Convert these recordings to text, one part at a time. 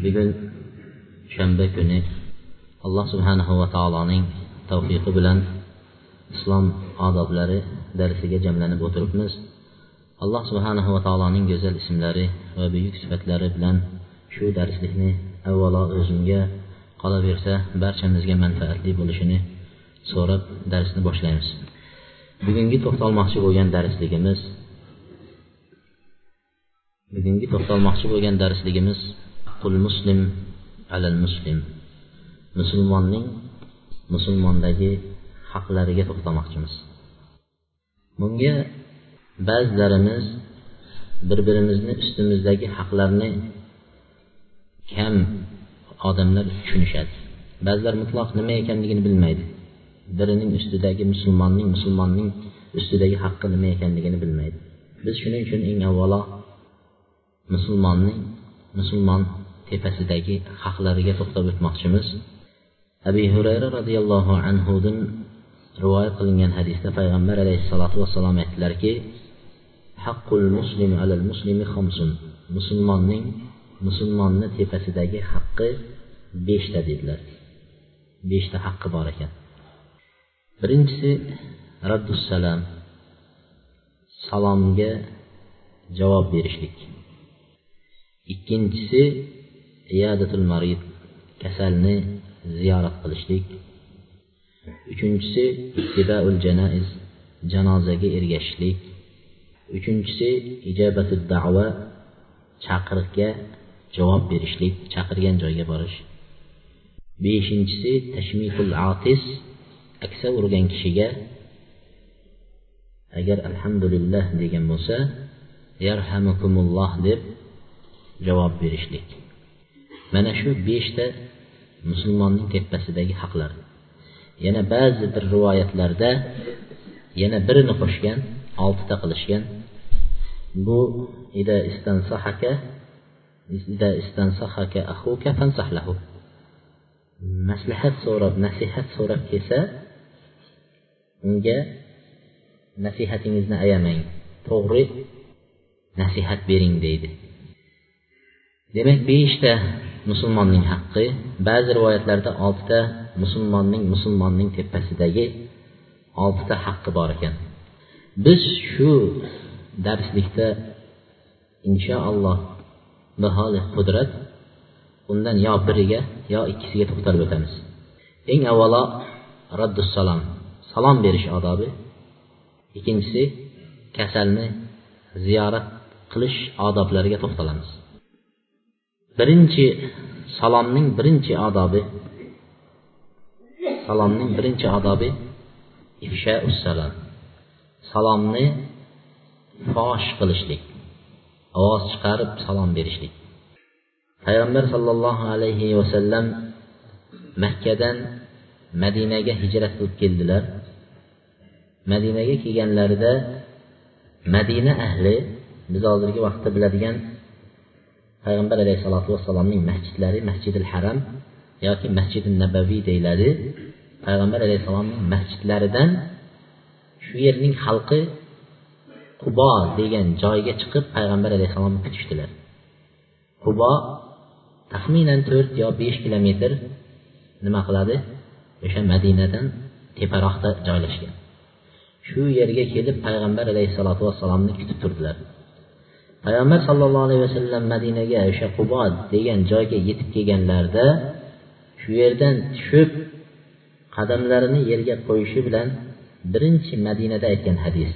Bugun shanba kuni alloh subhanahu va taoloning tavfiqi bilan islom odoblari darsiga jamlanib o'tiribmiz alloh subhanahu va taoloning go'zal ismlari va buyuk sifatlari bilan shu darslikni avvalo o'zimga qolaversa barchamizga manfaatli bo'lishini so'rab darsni boshlaymiz. Bugungi to'xtalmoqchi bo'lgan darsligimiz bugungi to'xtalmoqchi bo'lgan darsligimiz haqqul muslim alal muslim. Musulmonning musulmondagi haqlariga to'xtamoqchimiz. Bunga ba'zilarimiz bir birimizni ustimizdagi haqlarni kam odamlar tushunishadi. Ba'zilar mutloq nima ekanligini bilmaydi. Birining ustidagi musulmonning musulmonning ustidagi haqqi nima ekanligini bilmaydi. Biz shuning uchun eng avvalo musulmonning musulmon tepasidagi haqlariga to'xtab o'tmoqchimiz. Abi hurayra roziyallohu anhudan rivoyat qilingan hadisda payg'ambar alayhissalotu vassalom aytdilarki haqqul muslim alal muslimi xamsun. Musulmonning musulmonni tepasidagi haqqi beshta dedilar. Beshta haqqi bor ekan. Birinchisi raddussalam salomga javob berishlik. Ikkinchisi iyadatul marid kasalni ziyorat qilishlik. Uchinchisi ittibaul janaiz janozaga ergashishlik. Uchinchisi ijobatul da'va chaqiriqga javob berishlik chaqirgan joyga borish. Beshinchisi tashmiqul atis aksa urgan kishiga agar alhamdulillah degan bo'lsa yarhamukumulloh deb javob berishlik. Mana shu beshta musulmonning tepasidagi haqlar. Yana ba'zi bir rivoyatlarda yana birini qo'shgan oltita qilishgan. Bu ida istansahaka ida istansahaka ahuka fansahlahu. Maslahat so'rab nasihat so'rab kelsa unga nasihatingizni ayamang to'g'ri nasihat bering deydi. Demak beshta müsəlmanın haqqı, bəzi rivayətlərdə 6-da müsəlmanın müsəlmanın təpəsidəki 6-da haqqı var ekan. Biz şu dərslikdə inşaallah nihayət qudrat undan yo biriga yo ikkisiga to'xtalib o'tamiz. Eng avvalo raddus salom salom berish odobi. İkkinchisi kasalni ziyorat qilish odoblariga to'xtalamiz birinchi salomning birinchi odobi salomning birinchi odobi ifshaussalom salomni fosh qilishlik ovoz chiqarib salom berishlik. Payg'ambar sollallohu alayhi vasallam makkadan madinaga hijrat qilib keldilar. Madinaga kelganlarida madina ahli biz hozirgi vaqtda biladigan Peyğəmbər əleyhissalatu vesselamın məscidləri Məscidül Hərəm ya ki Məscidin Nəbəvi deyiləri Peyğəmbər əleyhissalamın məscidlərindən şu yerinin xalqı Quba degan joyga chiqib payg'ambar alayhissalomni kutishdilar qubo taxminan to'rt yo besh kilometr nima qiladi o'sha madinadan teparoqda joylashgan shu yerga kelib payg'ambar alayhissalotu vassalomni kutib turdilar payg'ambar sollallohu alayhi vasallam madinaga o'sha qubo degan joyga yetib kelganlarida shu yerdan tushib qadamlarini yerga qo'yishi bilan birinchi madinada aytgan hadis.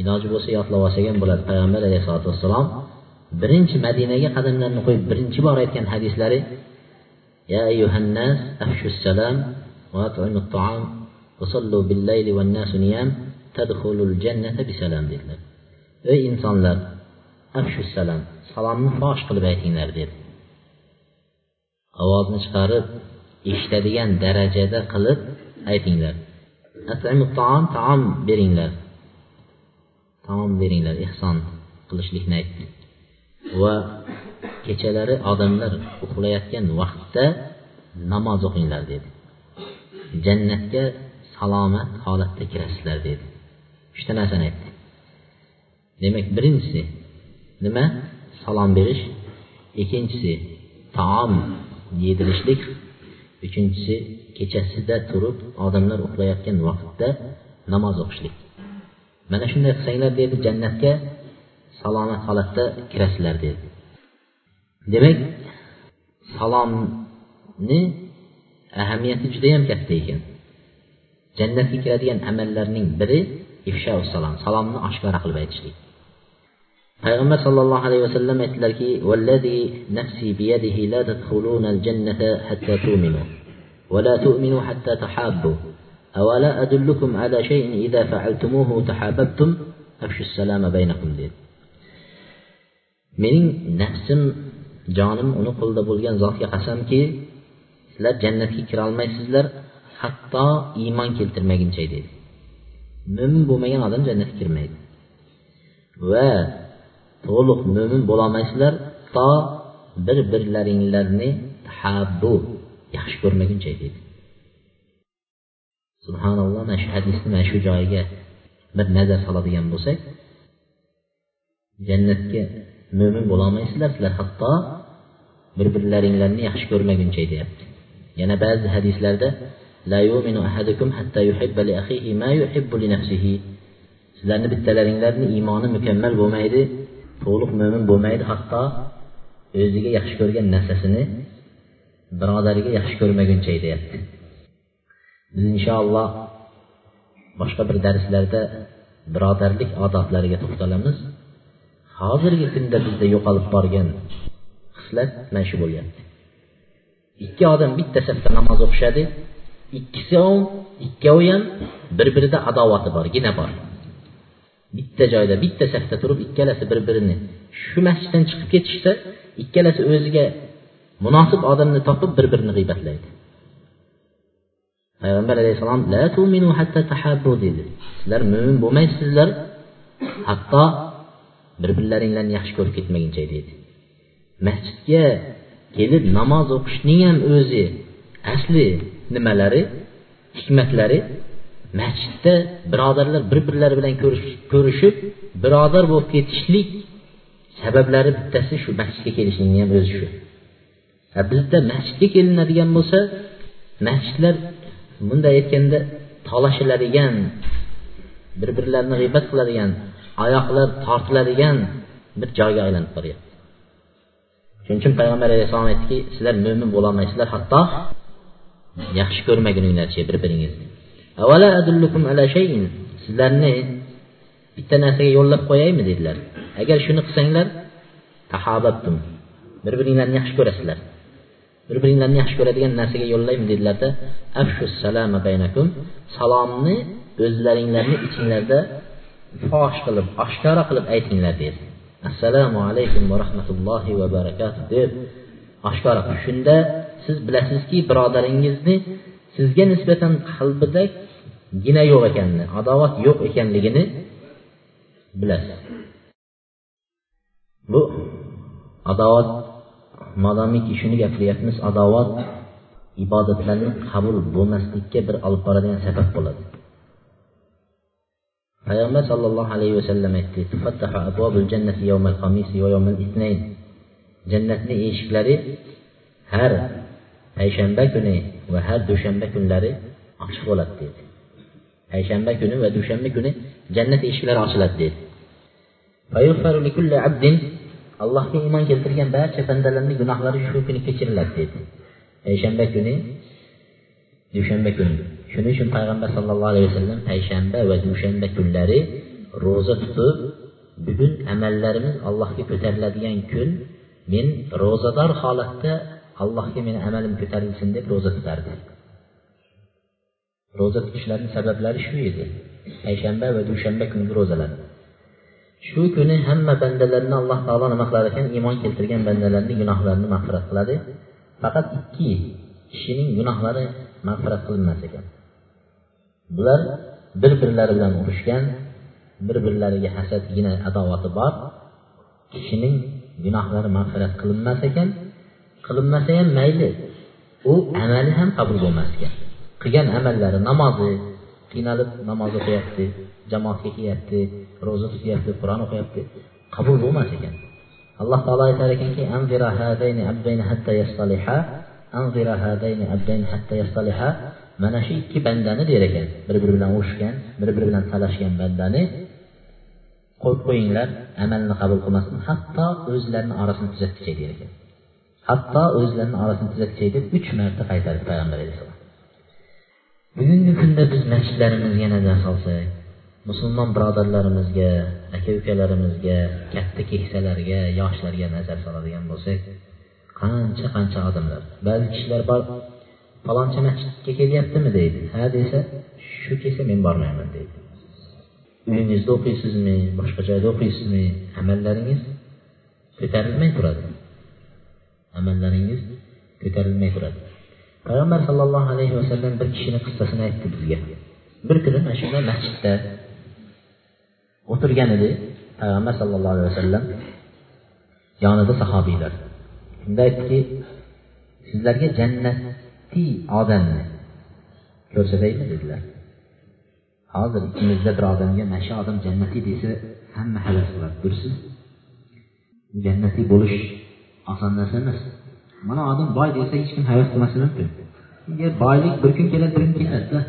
Iloji bo'lsa yodlab olsak ham bo'ladi. Payg'ambar alayhisalotu vassalom birinchi madinaga qadamlarini qo'yib birinchi bor aytgan hadislari ya أيها الناس أفشوا va وأطعموا ta'am وصلوا بالليل bil layli تدخلوا الجنة بسلام tadkhulul jannata bisalam dedilar. Ey insonlar Əfşüssələm, salamını faş qılıb etdinlərdir. Avazını çıxarıb, işlədiyən dərəcədə qılıb etdinlər. Ətəmü taam, taam verinlər. Taam verinlər, ihsan qılışlikni etdin. Və keçələri adamlar uxlayatgan vaqtda namoz o'qinglar dedi jannatga salomat holatda kirasizlar dedi uchta narsani aytdi demak birinchisi nima? Salom berish. İkkinchisi taom yedirishlik uchinchisi kechasida turib odamlar uxlayotgan vaqtda namoz o'qishlik. Mana shunday qilsanglar dedi jannatga salomat holatda kirasizlar dedi demak salomni ahamiyati judayam katta ekan. Jannatga kiradigan amallarning biri ifsha salom salomni oshkora qilib aytishlik payg'ambar sollallohu alayhi vasallam aytdilarki vallazi nafsi biyadihi la tadkhuluna al-jannata hatta tu'minu ولا تؤمنوا حتى تحابوا أولا أدلكم على شيء إذا فعلتموه تحاببتم أفشوا السلام بينكم dedi mening nafsim jonim uni qo'lida bo'lgan zotga qasamki sizlar jannatga kirolmaysizlar hatto iymon keltirmaguncha dedi mo'min bo'lmagan odam jannatga kirmaydi va to'liq mo'min bo'lolmaysizlar to bir birlaringlarni habbu yaxshi ko'rmaguncha deydi subhanalloh mana shu hadisni mana shu joyiga bir nazar soladigan bo'lsak jannatga mo'min bo'lolmaysizlar sizlar hatto bir birlaringlarni yaxshi ko'rmaguncha deyapti yana ba'zi hadislarda la yu'minu ahadukum hatta yuhibba li akhihi ma yuhibbu li nafsihi. Sizlarni bittalaringlarni iymoni mukammal bo'lmaydi to'liq mo'min bo'lmaydi hatto o'ziga yaxshi ko'rgan narsasini birodariga yaxshi ko'rmaguncha deyapti biz inshaalloh boshqa bir darslarda birodarlik odoblariga to'xtalamiz hozirgi kunda bizda yo'qolib borgan xislat mana shu bo'lyapti. Ikki odam bitta safda namoz o'qishadi ikkisi ikkovi ham bir birida adovati bor gina bor. Bitta joyda bitta safda turib ikkalasi bir birini shu masjiddan chiqib ketishsa ikkalasi o'ziga munosib odamni topib bir birini g'iybatlaydi. Payg'ambar alayhissalom la tuminu hatta tahabbu dedi. Sizlar mo'min bo'lmaysizlar hatto bir birlaringlarni yaxshi ko'rib ketmaguncha dedi. Masjidga kelib namoz o'qishning ham o'zi asli nimalari hikmatlari masjidda birodarlar bir birlari bilan ko'rishib birodar bo'lib ketishlik sabablari bittasi shu masjidga kelishlikni ham o'zi shu. Bizda masjidga kelinadigan bo'lsa masjidlar bunday aytganda talashiladigan bir birlarini g'iybat qiladigan oyoqlar tortiladigan bir joyga aylanib boryapti. Shuning uchun payg'ambar alayhissalom aytdiki sizlar mo'min bo'lolmaysizlar hatto yaxshi ko'rmaguninglarcha bir biringizni Əvvələ ədullukum ələ şeyin. Sizlərini bittə nəsəyə yollab qoyayım dedilər. Əgər şunu qısanglar, təhabbətdim. Bir-birinlərini yaxşı görəsizlər. Bir-birinlərini yaxşı görədigən nəsəyə yollayım dedilər də, əfşus salamə beynakum. Salamını özlərinlərini içinlərdə faş qılıb, aşkara qılıb aytinglar deyir. Assalamu alaykum va rahmatullahi va barakatuh deyib aşkara. Shunda siz bilasizki, birodaringizni sizga nisbatan qalbida gina yo'q ekanini adovat yo'q ekanligini bilasiz. Bu adovat modomiki shuni gapiryapmiz adovat ibodatlarni qabul bo'lmaslikka bir olib boradigan sabab bo'ladi. Payg'ambar sollallohu alayhi vasallam aytdi jannatni eshiklari har payshanba kuni və hər düşənbə günləri açıq olad deyir. Peyşənbə günü və düşənbə günü cənnət eşqləri açılad deyir. Və yughfaru li kulli abdin Allah'a iman gətirən barcha bəndələrin günahları şu günü keçirilad deyir. Peyşənbə günü düşənbə günü. Şunun üçün Peyğəmbər sallallahu əleyhi və səlləm peyşənbə və düşənbə günləri roza tutub bütün əməllərimiz Allah'a götəriləcəyin gün men rozador holatda allohga meni amalim ko'tarilsin deb ro'za tutardi. Ro'za tutishlarini sabablari shu edi. Payshanba va dushanba kungi ro'zalar. Shu kuni hamma bandalarni alloh taolo nima qilar ekan iymon keltirgan bandalarni gunohlarini mag'firat qiladi. Faqat ikki kishining gunohlari mag'firat qilinmas ekan. Bular bir birlari bilan urushgan bir birlariga hasadgina adovati bor. Kishining gunohlari mag'firat qilinmas ekan. Qilinmasa ham mayli. U amali ham qabul bo'lmas ekan qilgan amallari namozi qiynalib namoz o'qiyapti jamoatga kelyapti ro'za tutyapti qur'on o'qiyapti qabul bo'lmas ekan. Alloh taolo aytar ekanki mana shu ikki bandani der ekan. Bir biri bilan urushgan bir biri bilan talashgan bandani. Qo'yib qo'yinglar amalni qabul qilmasin hatto o'zlarini orasini tuzatgichay der ekan. Hatto o'zlarini orasini tuzatgichay deb uch marta qaytardi payg'ambar alayhissalom bugungi kunda biz masjidlarimizga nazar solsak musulmon birodarlarimizga aka ukalarimizga katta keksalarga yoshlarga nazar soladigan bo'lsak qancha qancha odamlar ba'zi kishilar bor falonchi masjidga kelyaptimi deydi ha desa shu kelsa men bormayman deydi. Uyingizda o'qiysizmi boshqa joyda o'qiysizmi amallaringiz ko'tarilmay turadi amallaringiz ko'tarilmay turadi. Payg'ambar sallallohu alayhi vasallam bir kishini qissasini aytdi bizga. Bir kuni mana shunday masjidda o'tirgan edi payg'ambar sallallohu alayhi vasallam yonida sahobiylar. Shunda aytdiki sizlarga jannatiy odamni ko'rsataymi dedilar. Hozir ichimizda bir odamga mana shu odam jannatiy desa hamma havas qiladi dursiz jannatiy bo'lish oson narsa emas. Mana odam boy desa hech kim havas qilmasligi mumkin unga boylik bir kun keladi bir kun ketadida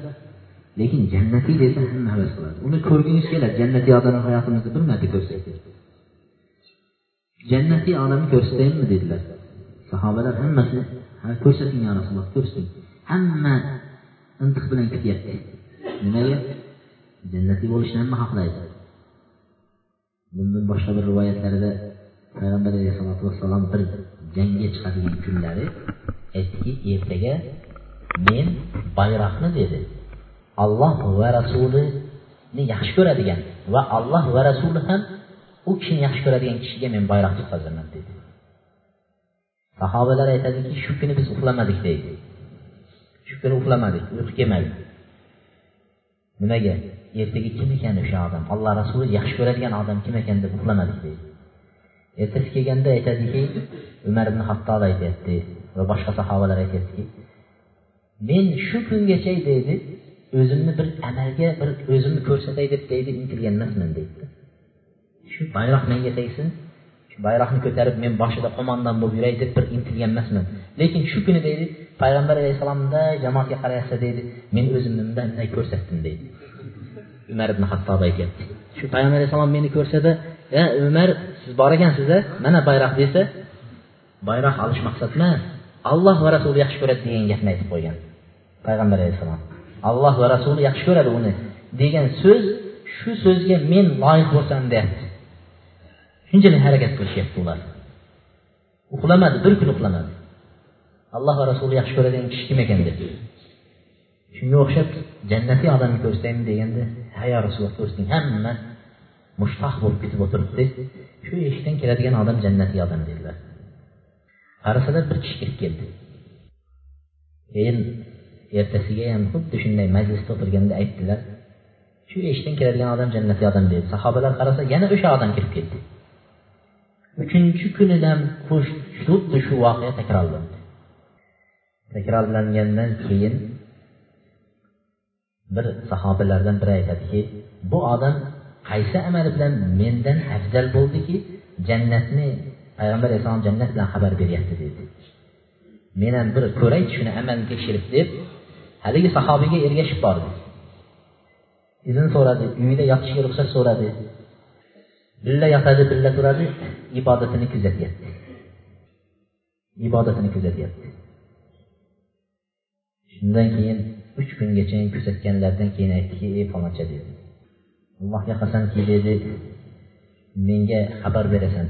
lekin jannatiy desa hamma havas qiladi. Uni ko'rgingiz keladi. Jannatiy odamni hayotimizda bir marta ko'rsak jannatiy odamni ko'rsataymi dedilar. Sahobalar hammasi ko'rsating yo rasululloh ko'rsating. Hamma intiq bilan kutyapti nimaga? Jannatiy bo'lishni hamma xohlaydi. Bundan boshqa bir rivoyatlarida payg'ambar alayhisalotu vassalom bir jangga chiqadigan kunlari aytdiki ertaga men bayroqni dedi alloh va rasulini yaxshi ko'radigan va alloh va rasuli ham u kishini yaxshi ko'radigan kishiga men bayroq tutqazaman dedi. Sahobalar aytadiki shu kuni biz uxlamadik deydi. Shu kuni uxlamadik uyqu kelmadi. Nimaga? Ertaga kim ekan o'sha odam? Alloh rasuli yaxshi ko'radigan odam kim ekan deb uxlamadik deydi. Ertasi kelganda aytadiki umar ibn hattob aytyapti va boshqa sahobalar aytyaptiki men shu kungacha deydi o'zimni bir amalga bir o'zimni ko'rsatay deb deydi intilgan emasman deydi. Shu bayroq menga tegsin shu bayroqni ko'tarib men boshida qo'mondon bo'lib yuray deb bir intilgan emasman lekin shu kuni deydi payg'ambar alayhissalom jamoatga qarayapsa deydi men o'zimni bunday bunday ko'rsatdim deydi. Umar ibn hattob aytyapti. Shu payg'ambar alayhissalom meni ko'rsada ya umar siz bor ekansiz a mana bayroq desa bayroq olish maqsad emas alloh va rasuli yaxshi ko'radi degan gapni aytib qo'ygan payg'ambar alayhissalom. Alloh va rasuli yaxshi ko'radi uni degan so'z shu so'zga men loyiq bo'lsam deyapti. Shunchalik harakat qilishyapti ular. Uxlamadi bir kun uxlamadi. Alloh va rasuli yaxshi ko'radigan kishi kim ekan deb. Shunga o'xshab jannatiy odamni ko'rsataymi deganda ha yo rasululloh ko'rsating hamma mushtaq bo'lib ketib o'tiribdi. Shu eshikdan keladigan odam jannatiy odam dedilar qarasalar bir kishi kirib keldi. Keyin ertasiga ham xuddi shunday majlisda o'tirganda aytdilar shu eshikdan keladigan odam jannatiy odam dedi sahobalar qarasa yana o'sha odam kirib keldi uchinchi kunidan xuddi shu voqea takrorlandi. Takrorlangandan keyin bir sahobalardan biri aytadiki bu odam qaysi amali bilan mendan afzal bo'ldiki jannatni payg'ambar alayhissalom jannat bilan xabar beryapti dedi. Men ham bir ko'ray shuni amalni tekshirib deb haligi sahobiyga ergashib bordi. İzn so'radi uyida yotishga ruxsat so'radi. Birga yotadi birga turadi ibodatini kuzatyapti. İbodatini kuzatyapti. Shundan keyin uch kungacha kuzatganlaridan keyin aytdiki ey faloncha dedi allohga qasamki dedi. Menga xabar berasan.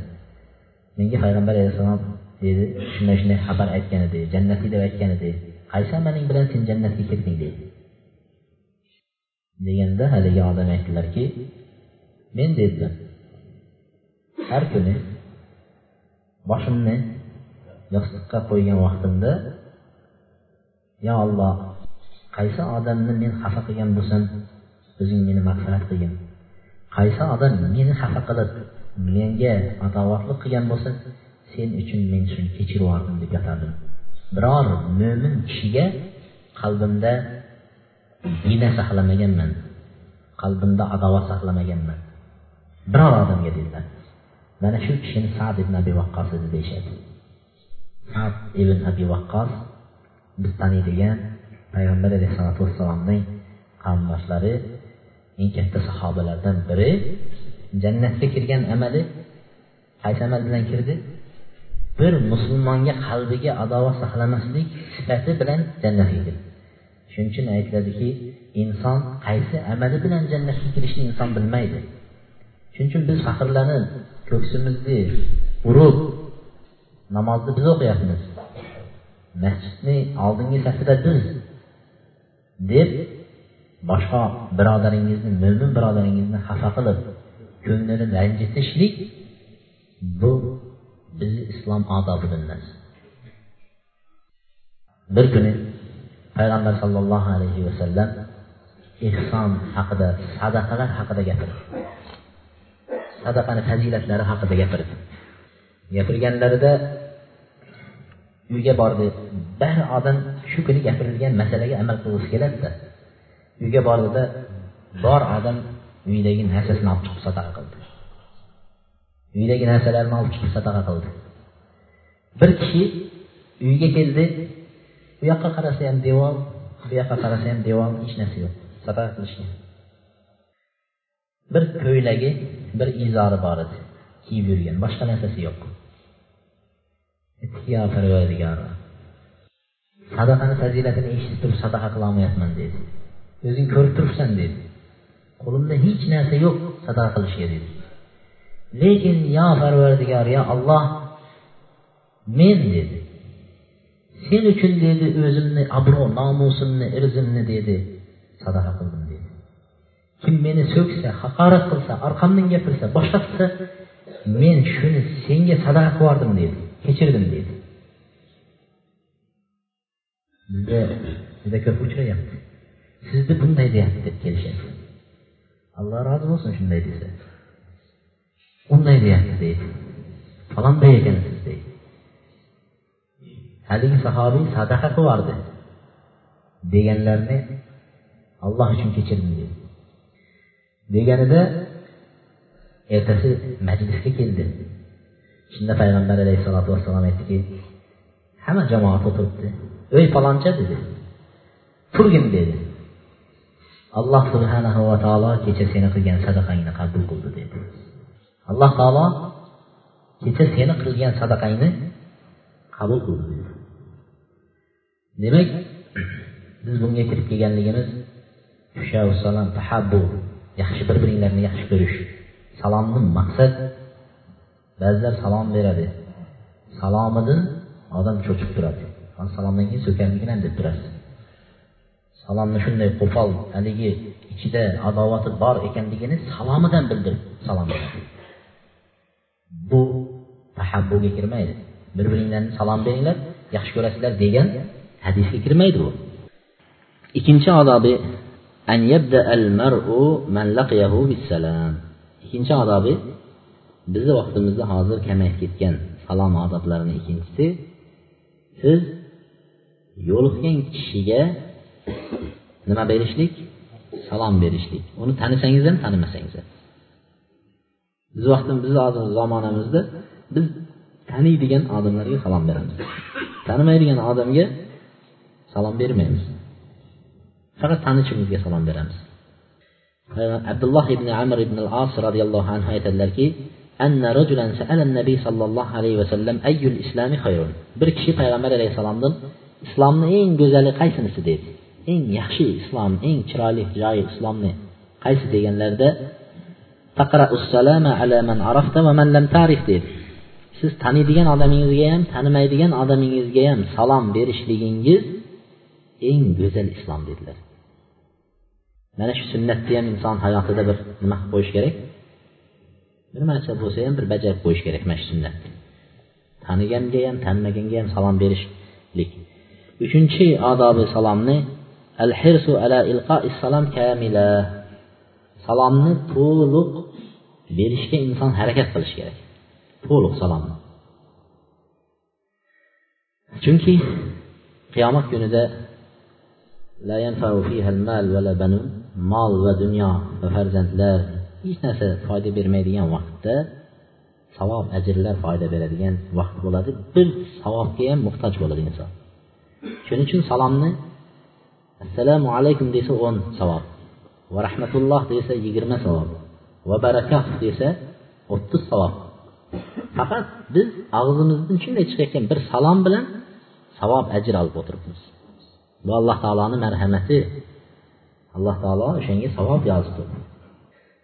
Menga payg'ambar alayhissalom dedi shunday shunday xabar aytgan edi jannatiy deb aytgan edi. Qaysi amaling bilan sen jannatga kirding deydi deganda haligi odam aytdilarki men dedilar har kuni boshimni yostiqqa qo'ygan vaqtimda yo alloh qaysi odamni men xafa qilgan bo'lsam o'zing meni mag'firat qilgin. Qaysi odam meni xafa qilib menga adovatlik qilgan bo'lsa sen uchun men shuni kechirib yubordim deb yotardim. Biror mo'min kishiga qalbimda gina saqlamaganman qalbimda adovat saqlamaganman. Biror odamga dedilar mana shu kishini sad ibn abi vaqqos edi deyishadi. Sad ibn abi vaqqos biz taniydigan payg'ambar alayhisalotu vassalomning qarindoshlari eng katta sahobalardan biri jannatga kirgan amali qaysi amal bilan kirdi? Bir musulmonga qalbiga adovat saqlamaslik sifati bilan jannatga kirdi. Shuning uchun aytiladiki inson qaysi amali bilan jannatga kirishni inson bilmaydi. Shuning uchun biz faxrlanib ko'ksimizni urib namozni biz o'qiyapmiz. Masjidni oldingi safida biz deb boshqa birodaringizni mo'min birodaringizni xafa qilib ko'nglini ranjitishlik bu bizni islom odobidan emas bir kuni payg'ambar sollallohu alayhi vasallam ehson haqida sadaqalar haqida gapirdi. Sadaqani fazilatlari haqida gapirdi. Gapirganlarida uyga bordi. Bir odam shu kuni gapirilgan masalaga amal qilgisi keladida. Uyga bordida bor odam uydagi narsasini olib chiqib sadaqa qildi. Uydagi narsalarni olib chiqib sadaqa qildi. Bir kishi uyga keldi bu yoqqa qarasa ham devor bu yoqqa qarasa ham devor hech narsa yo'q sadaqa qilishgan bir ko'ylagi bir izori bor edi kiyib yurgan boshqa narsasi yo'q. E, Yo parvardigor sadaqani fazilatini eshitib turib sadaqa qilolmayapman dedi. O'zing ko'rib turibsan dedi. Qo'limda hech narsa yo'q sadaqa qilishga dedi lekin yo parvardigor yo alloh men dedi. Sen uchun dedi o'zimni obro' nomusimni irzimni dedi sadaqa qildim dedi. Kim meni so'ksa haqorat qilsa orqamdan gapirsa boshqa qilsa men shuni senga sadaqa qilib dedi kechirdim dedi. Bizda juda ko'p uchrayapti sizni bunday deyapti deb kelishadi alloh rozi bo'lsin shunday desa. Unday deyapti deydi. Falonday ekansiz deydi. Haligi sahobiy sadaqa qilib yubordi deganlarni alloh uchun kechirdim dedi deganida ertasi majlisga keldi. Shunda payg'ambar alayhissalotu vassalom aytdiki hamma jamoat o'tiribdi. Ey faloncha dedi. Turgin dedi alloh subhanahu va taolo kecha seni qilgan sadaqangni qabul qildi dedi. Alloh taolo kecha seni qilgan sadaqangni qabul qildi dedi. Demak biz bunga kirib kelganligimiz salom tahabbu yaxshi bir biringlarni yaxshi ko'rish salomni maqsad. Ba'zilar salom beradi. Salomidan odam cho'chib turadi. Salomdan keyin so'karmikinan deb turasiz. Salomni shunday qo'pol haligi ichida adovati bor ekanligini salomidan bildirib salom bu tahabbuga kirmaydi. Bir biringlarni salom beringlar yaxshi ko'rasizlar degan hadisga kirmaydi bu. İkkinchi odobi ikkinchi odobi bizni vaqtimizda hozir kamayib ketgan salom odoblarini ikkinchisi siz yo'liqqan kishiga nima berishlik salom berishlik uni tanisangiz ham tanimasangiz ham biz vaqtimiz bizni hozir zamonamizda biz taniydigan odamlarga salom beramiz tanimaydigan odamga salom bermaymiz faqat tanishimizga salom beramiz abdulloh ibn amr ibn al as roziyallohu anhu aytadilarki أن رجلا سأل النبي صلى الله عليه وسلم أي الإسلام خير bir kishi payg'ambar alayhissalomdan islomni eng go'zali qaysinisi dedi eng yaxshi islom eng chiroyli joyi islomni qaysi deganlarida dedi siz taniydigan odamingizga ham tanimaydigan odamingizga ham salom berishligingiz eng go'zal islom dedilar. Mana shu sunnatni ham inson hayotida bir nima qilib qo'yish kerak? Bir narsa bo'lsa ham bir bajarib qo'yish kerak mana shu sunnatni. Taniganga ham tanimaganga ham salom berishlik. Uchinchi odobi salomni Əl-hirsu ələ ilqa'is salam kəmilə. Salamını tuluq verişdə insan hərəkət qilish kerak. Tuluq salamını. Çünki qiyamət günüdə la yanfa'u fiha mal və la banun, mal və dünya və fərzəndlər heç nəsə fayda verməyən vaxtda savab, əcirlər fayda verədigən vaxt болады. Bir savabğa muhtac olur insan. Şunun üçün salamını assalomu alaykum desa o'n savob. Va rahmatulloh desa yigirma savob. Va barakat desa o'ttiz savob. Faqat biz og'zimizdan shunday chiqayotgan bir salom bilan savob ajr olib o'tiribmiz. Bu alloh taoloni marhamati. Alloh taolo o'shanga savob yozdi.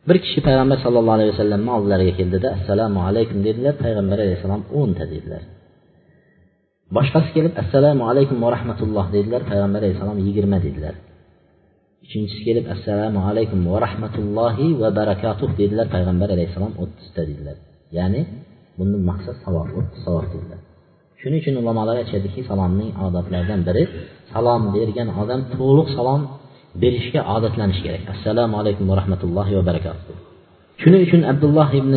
Bir kishi payg'ambar sallallohu alayhi vasallamni oldilariga keldida assalomu alaykum dedilar. Payg'ambar alayhissalom o'nta dedilar boshqasi kelib assalomu alaykum va rahmatulloh dedilar payg'ambar alayhissalom yigirma dedilar uchinchisi kelib assalomu alaykum va rahmatullohi va barakatuh dedilar payg'ambar alayhissalom o'ttizta dedilar ya'ni bundan maqsad savob o'ttiz savob dedilar shuning uchun ulamolar aytishadiki salomning odatlaridan biri salom bergan odam to'liq salom berishga odatlanishi kerak. Assalomu alaykum va rahmatullohi va barakatuh. Shuning uchun abdulloh ibn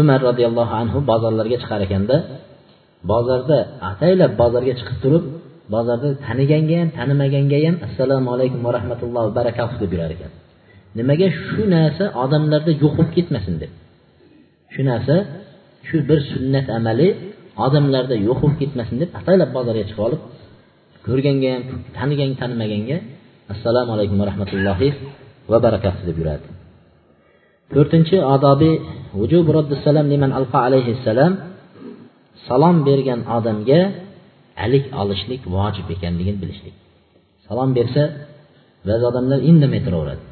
umar roziyallohu anhu bozorlarga chiqar ekanda bozorda ataylab bozorga chiqib turib bozorda taniganga ham tanimaganga ham assalomu alaykum va rahmatullohi va barakatuh deb yurar ekan. Nimaga shu narsa odamlarda yo'q bo'lib ketmasin deb? Shu narsa shu bir sunnat amali odamlarda yo'q bo'lib ketmasin deb ataylab bozorga chiqib olib ko'rganga ham tanigan tanimaganga assalomu alaykum va rahmatullohi va barakatuh deb yuradi to'rtinchi odobi liman alayhi alayhissalom salom bergan odamga alik olishlik vojib ekanligini bilishlik. Salom bersa ba'zi odamlar indamay turaveradi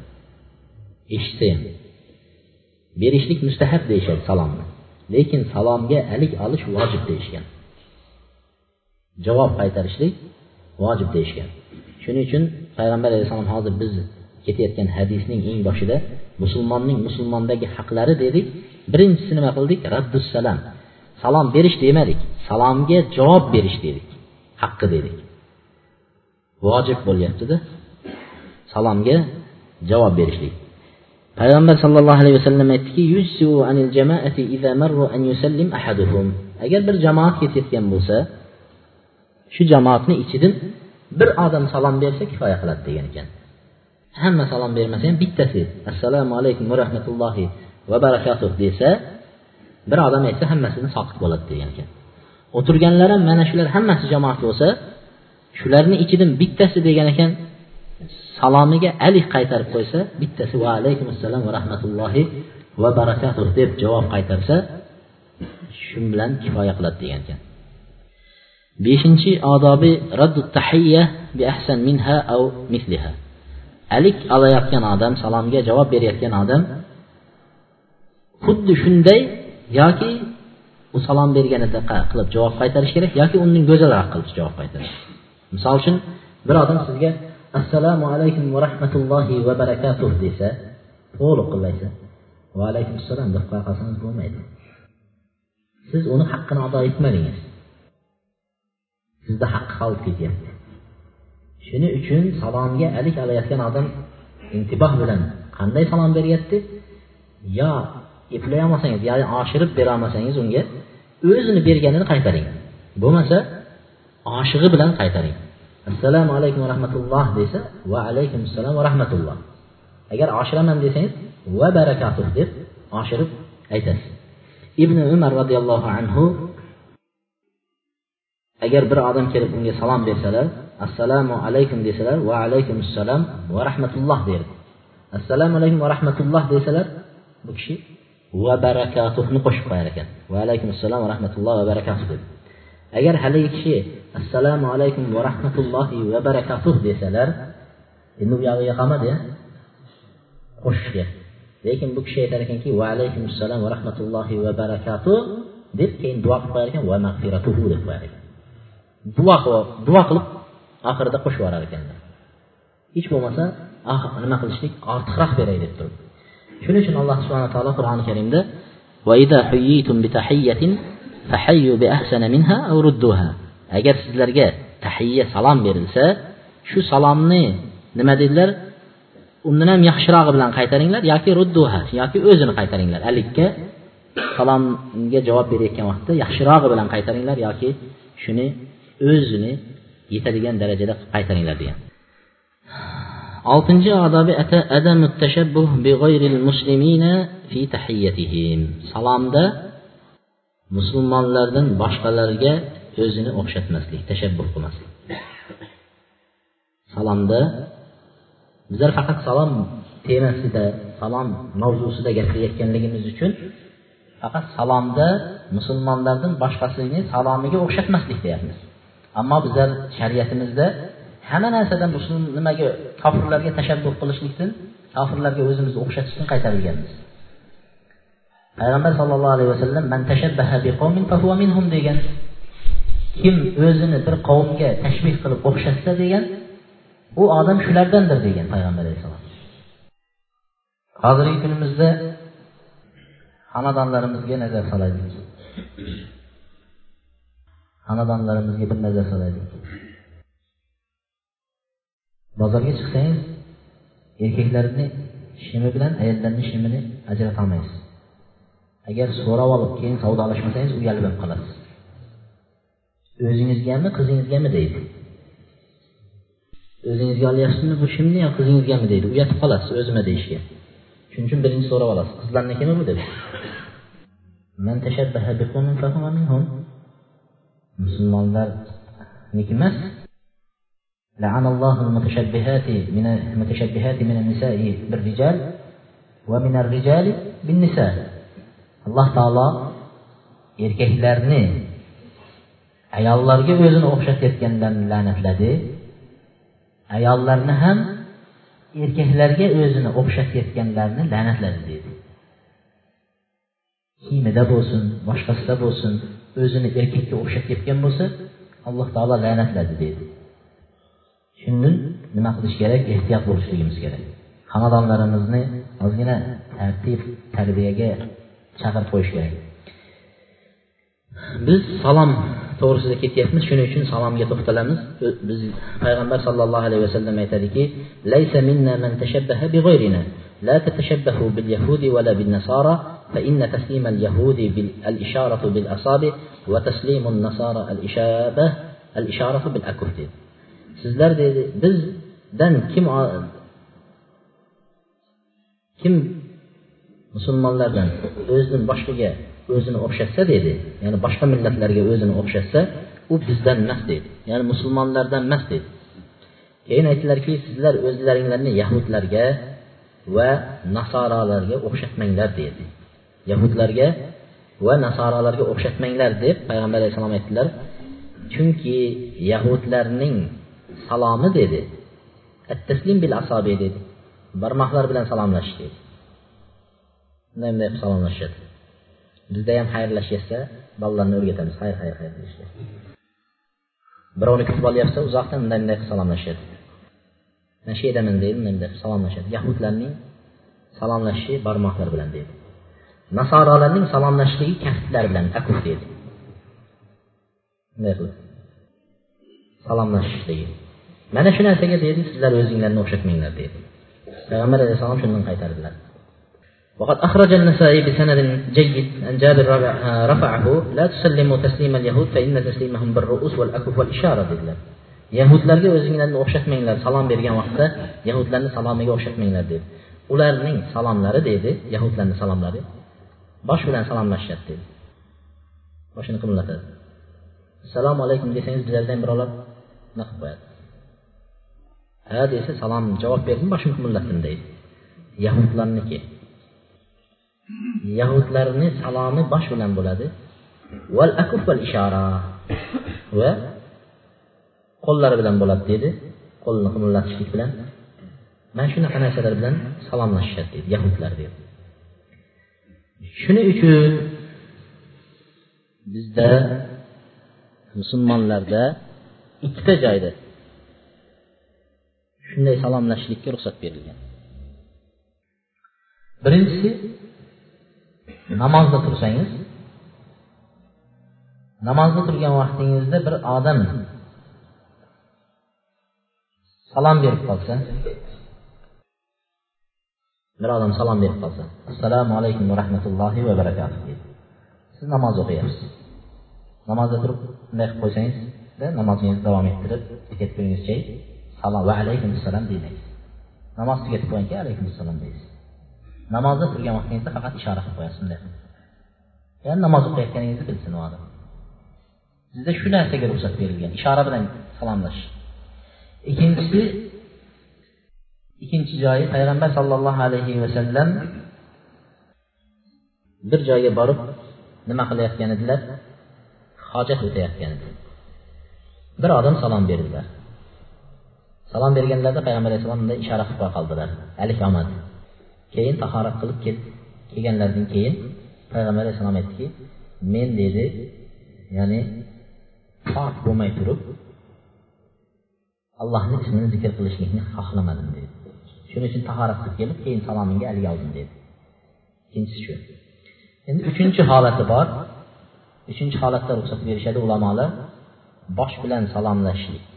eshitsa ham. Berishlik mustahab deyishadi salomni. Lekin salomga alik olish vojib deyishgan. Javob qaytarishlik vojib deyishgan. Shuning uchun payg'ambar alayhissalom hozir biz ketayotgan hadisning eng boshida musulmonning musulmondagi haqlari dedik. Birinchisi nima qildik? Raddussalam salom berish demadik. Salomga javob berish dedik. Haqqi dedik. Vojib bo'lyaptida. Salomga javob berishlik. Payg'ambar sallallohu alayhi vasallam aytdiki agar bir jamoat ketayotgan bo'lsa shu jamoatni ichidan bir odam salom bersa kifoya qiladi degan ekan. Hamma salom bermasa ham bittasi assalomu alaykum va rahmatullohi va barakatuh desa bir odam aytsa hammasini soqit bo'ladi degan ekan. O'tirganlar ham mana shular hammasi jamoat bo'lsa shularni ichidan bittasi degan ekan salomiga alik qaytarib qo'ysa bittasi va alaykum assalom va rahmatullohi va barakatuh deb javob qaytarsa shu bilan kifoya qiladi degan ekan. Beshinchi odobi raddu tahiyya bi ahsan minha au misliha alik olayotgan odam salomga javob berayotgan odam xuddi shunday yoki u salom berganida qilib javob qaytarish kerak yoki undan go'zalroq qilib javob qaytarish. Misol uchun bir odam sizga assalomu alaykum va rahmatullohi va barakatuh desa to'liq qilib va alaykum assalom deb qo'ya qolsangiz bo'lmaydi. Siz uni haqqini ado etmadingiz. Sizda haqqi qolib ketyapti. Shuning uchun salomga alik olayotgan odam intiboh bilan qanday salom beryapti? Yo eplay olmasangiz ya'ni oshirib berolmasangiz unga o'zini berganini qaytaring. Bo'lmasa oshig'i bilan qaytaring. Assalomu alaykum va rahmatulloh desa va alaykum assalom va rahmatulloh. Agar oshiraman desangiz va barakatuh deb oshirib aytasiz. Ibn umar roziyallohu anhu agar bir odam kelib unga salom bersalar assalomu alaykum desalar va alaykum assalom va rahmatulloh derdi. Assalomu alaykum va rahmatulloh desalar bu kishi ekan va alaykum assalom va rahmatulloh va barakatuh dedi agar haligi kishi assalomu alaykum va rahmatullohi va barakatuh desalar endi u yog'iga qolmadi qo'shishga lekin bu kishi aytar ekanki va alaykum assalom va rahmatullohi va barakatuh deb keyin duo qilib qo'yar ekan va mag'firatuhu deb qo'yar ekan duo duo qilib oxirida qo'shib yuborar ekanlar hech bo'lmasa nima qilishlik ortiqroq beray deb turib shuning uchun alloh subhana taolo qur'oni karimda agar sizlarga tahiyya salom berilsa shu salomni nima dedilar? Undan ham yaxshirog'i bilan qaytaringlar yoki rudduha yoki o'zini qaytaringlar. Alikka salomga javob berayotgan vaqtda yaxshirog'i bilan qaytaringlar yoki shuni o'zini yetadigan darajada qaytaringlar degan. Altıncı adabı ətə ədəmü təşəbbuh bi qayril musliminə fi təhiyyətihim. Salamda müsəlmanlardan başqalarına özünü oxşatmaslik, təşəbbüh qılmaslik. Salamda bizlər faqat salam temasida, salam mavzusida gapirayotganligimiz uchun faqat salomda musulmonlardan boshqasini salomiga o'xshatmaslik deyapmiz ammo bizlar shariatimizda hamma narsada muslim nimaga kofirlarga tashabbuh qilishlikdan kofirlarga o'zimizni o'xshatishdan qaytarilganmiz. Payg'ambar sallallohu alayhi vasallam man tashabbaha biqawmin fahuva minhum degan. Kim o'zini bir qavmga tashbih qilib o'xshatsa degan u odam shulardandir degan payg'ambar alayhissalom. Hozirgi kunimizda xonadonlarimizga nazar solaylik. Xonadonlarimizga bir nazar solaylik. Bozorga chiqsangiz erkaklarni shimi bilan ayollarni shimini ajratolmaysiz. Agar so'rab olib keyin savdolashmasangiz uyalib qolasiz. O'zingizgami qizingizgami deydi? O'zingizga olyapsizmi bu shimni yo qizingizgami deydi? Uyatib qolasiz o'zimi deyishga. Shuning uchun birinchi so'rab olasiz. Qizlarnikimi bu deb musulmonlarniki emas لعن الله المتشبهات من المتشبهات من النساء بالرجال ومن الرجال بالنساء alloh taolo erkaklarni ayollarga o'zini o'xshatayotganlarni la'natladi ayollarni ham erkaklarga o'zini o'xshatayotganlarni la'natladi dedi kiyimida bo'lsin boshqasida bo'lsin o'zini erkakka o'xshatayotgan bo'lsa alloh taolo la'natladi dedi shundan nima qilish kerak ehtiyot bo'lishligimiz kerak xonadonlarimizni ozgina tartib tarbiyaga chaqirib qo'yish kerak biz salom to'g'risida ketyapmiz shuning uchun salomga to'xtalamiz biz payg'ambar sallallohu alayhi vasallam aytadiki laysa minna man tashabbaha bighayrina لا تتشبهوا باليهود ولا بالنصارى فإن تسليم اليهود الإشارة بالأصابع وتسليم النصارى الإشابة الإشارة بالأكف sizlar deydi bizdan kim kim musulmonlardan o'zini boshqaga o'zini o'xshatsa deydi ya'ni boshqa millatlarga o'zini o'xshatsa u bizdan emas deydi. Ya'ni musulmonlardan emas deydi. Keyin aytdilarki sizlar o'zlaringlarni yahudlarga va nasoralarga o'xshatmanglar deydi. Yahudlarga va nasoralarga o'xshatmanglar deb payg'ambar alayhissalom aytdilar. Chunki yahudlarning salomi dedi. Taslim bil asobi dedi. Barmoqlar bilan salomlashish dedi bunday qilib salomlashishadi bizda ham xayrlashyapsa bolalarni o'rgatamiz. Xayr xayr xayr deyishga birovni kutib olyapsa uzoqdan bunday bunday qilib salomlashishadi man shu yerdaman deydi bunday bunday qilib salomlashadi. Yahudlarning salomlashishi barmoqlar bilan deydi nasorolarning salomlashishligi kaftlar bilan akuf deydi bunday qilib salomlashishligi mana shu narsaga deydi sizlar o'zinglarni o'xshatmanglar deydi payg'ambar alayhissalom shundan qaytardilar وقد أخرج النسائي بسند جيد عن جابر رفعه لا تسلموا تسليم اليهود فإن تسليمهم بالرؤوس والأكف والإشارة dedilar yahudlarga o'zinglarni o'xshatmanglar salom bergan vaqtda yahudlarni salomiga o'xshatmanglar dedi ularning salomlari deydi yahudlarni salomlari bosh bilan salomlashishadi dedi boshini qimlatadi assalomu alaykum desangiz bizlardan birovlar nima qilib qo'yadi Ha desa salom javob berdim boshim qimillatdim deydi. Yahudlarniki. Yahudlarni salomi bosh bilan bo'ladi. Val akuf val ishora va qo'llari bilan bo'ladi deydi. Qo'lni qimillatishlik bilan. Mana shunaqa narsalar bilan salomlashishadi deydi yahudlar deydi. Shuning uchun bizda musulmonlarda ikkita joyda shunday salomlashishlikka ruxsat berilgan. Birinchisi namozda tursangiz namozda turgan vaqtingizda bir odam salom berib qolsa bir odam salom berib qolsa assalomu alaykum va rahmatullohi va barakatuh deydi. Siz namoz o'qiyapsiz. Namozda turib bunday qilib qo'ysangizda namozingizni davom ettirib ketib va alaykum assalom demaysiz namoz tugatib qo'ygan keyin alaykum assalom deysiz namozda turgan vaqtingizda faqat ishora qilib qo'yasiz bunday ya'ni namoz o'qiyotganingizni bilsin u odam sizda shu narsaga ruxsat berilgan ishora bilan salomlashish ikkinchisi ikkinchi joyi payg'ambar sollallohu alayhi vasallam bir joyga borib nima qilayotgan edilar hojat o'tayotgan edi bir odam salom berdilar Salam verənlərdə Peyğəmbər Əsəlamın da işarə xutbə qaldırır. Əl-iqamət. Keyin taharət qılıb get. Kiyənlərdən keyin Peyğəmbər Əsəlam etdi ki, "Mən dedi, yəni pak olmay durub Allahın ismini zikr qilishlikni xohlamadım" dedi. Şunun üçün taharət qılıb gəlib keyin salamınga əl yaldım dedi. İkincisi şu. Endi üçüncü halatı var. Üçüncü halatda ruxsat verişədi ulamalar baş bilan salamlaşishlik.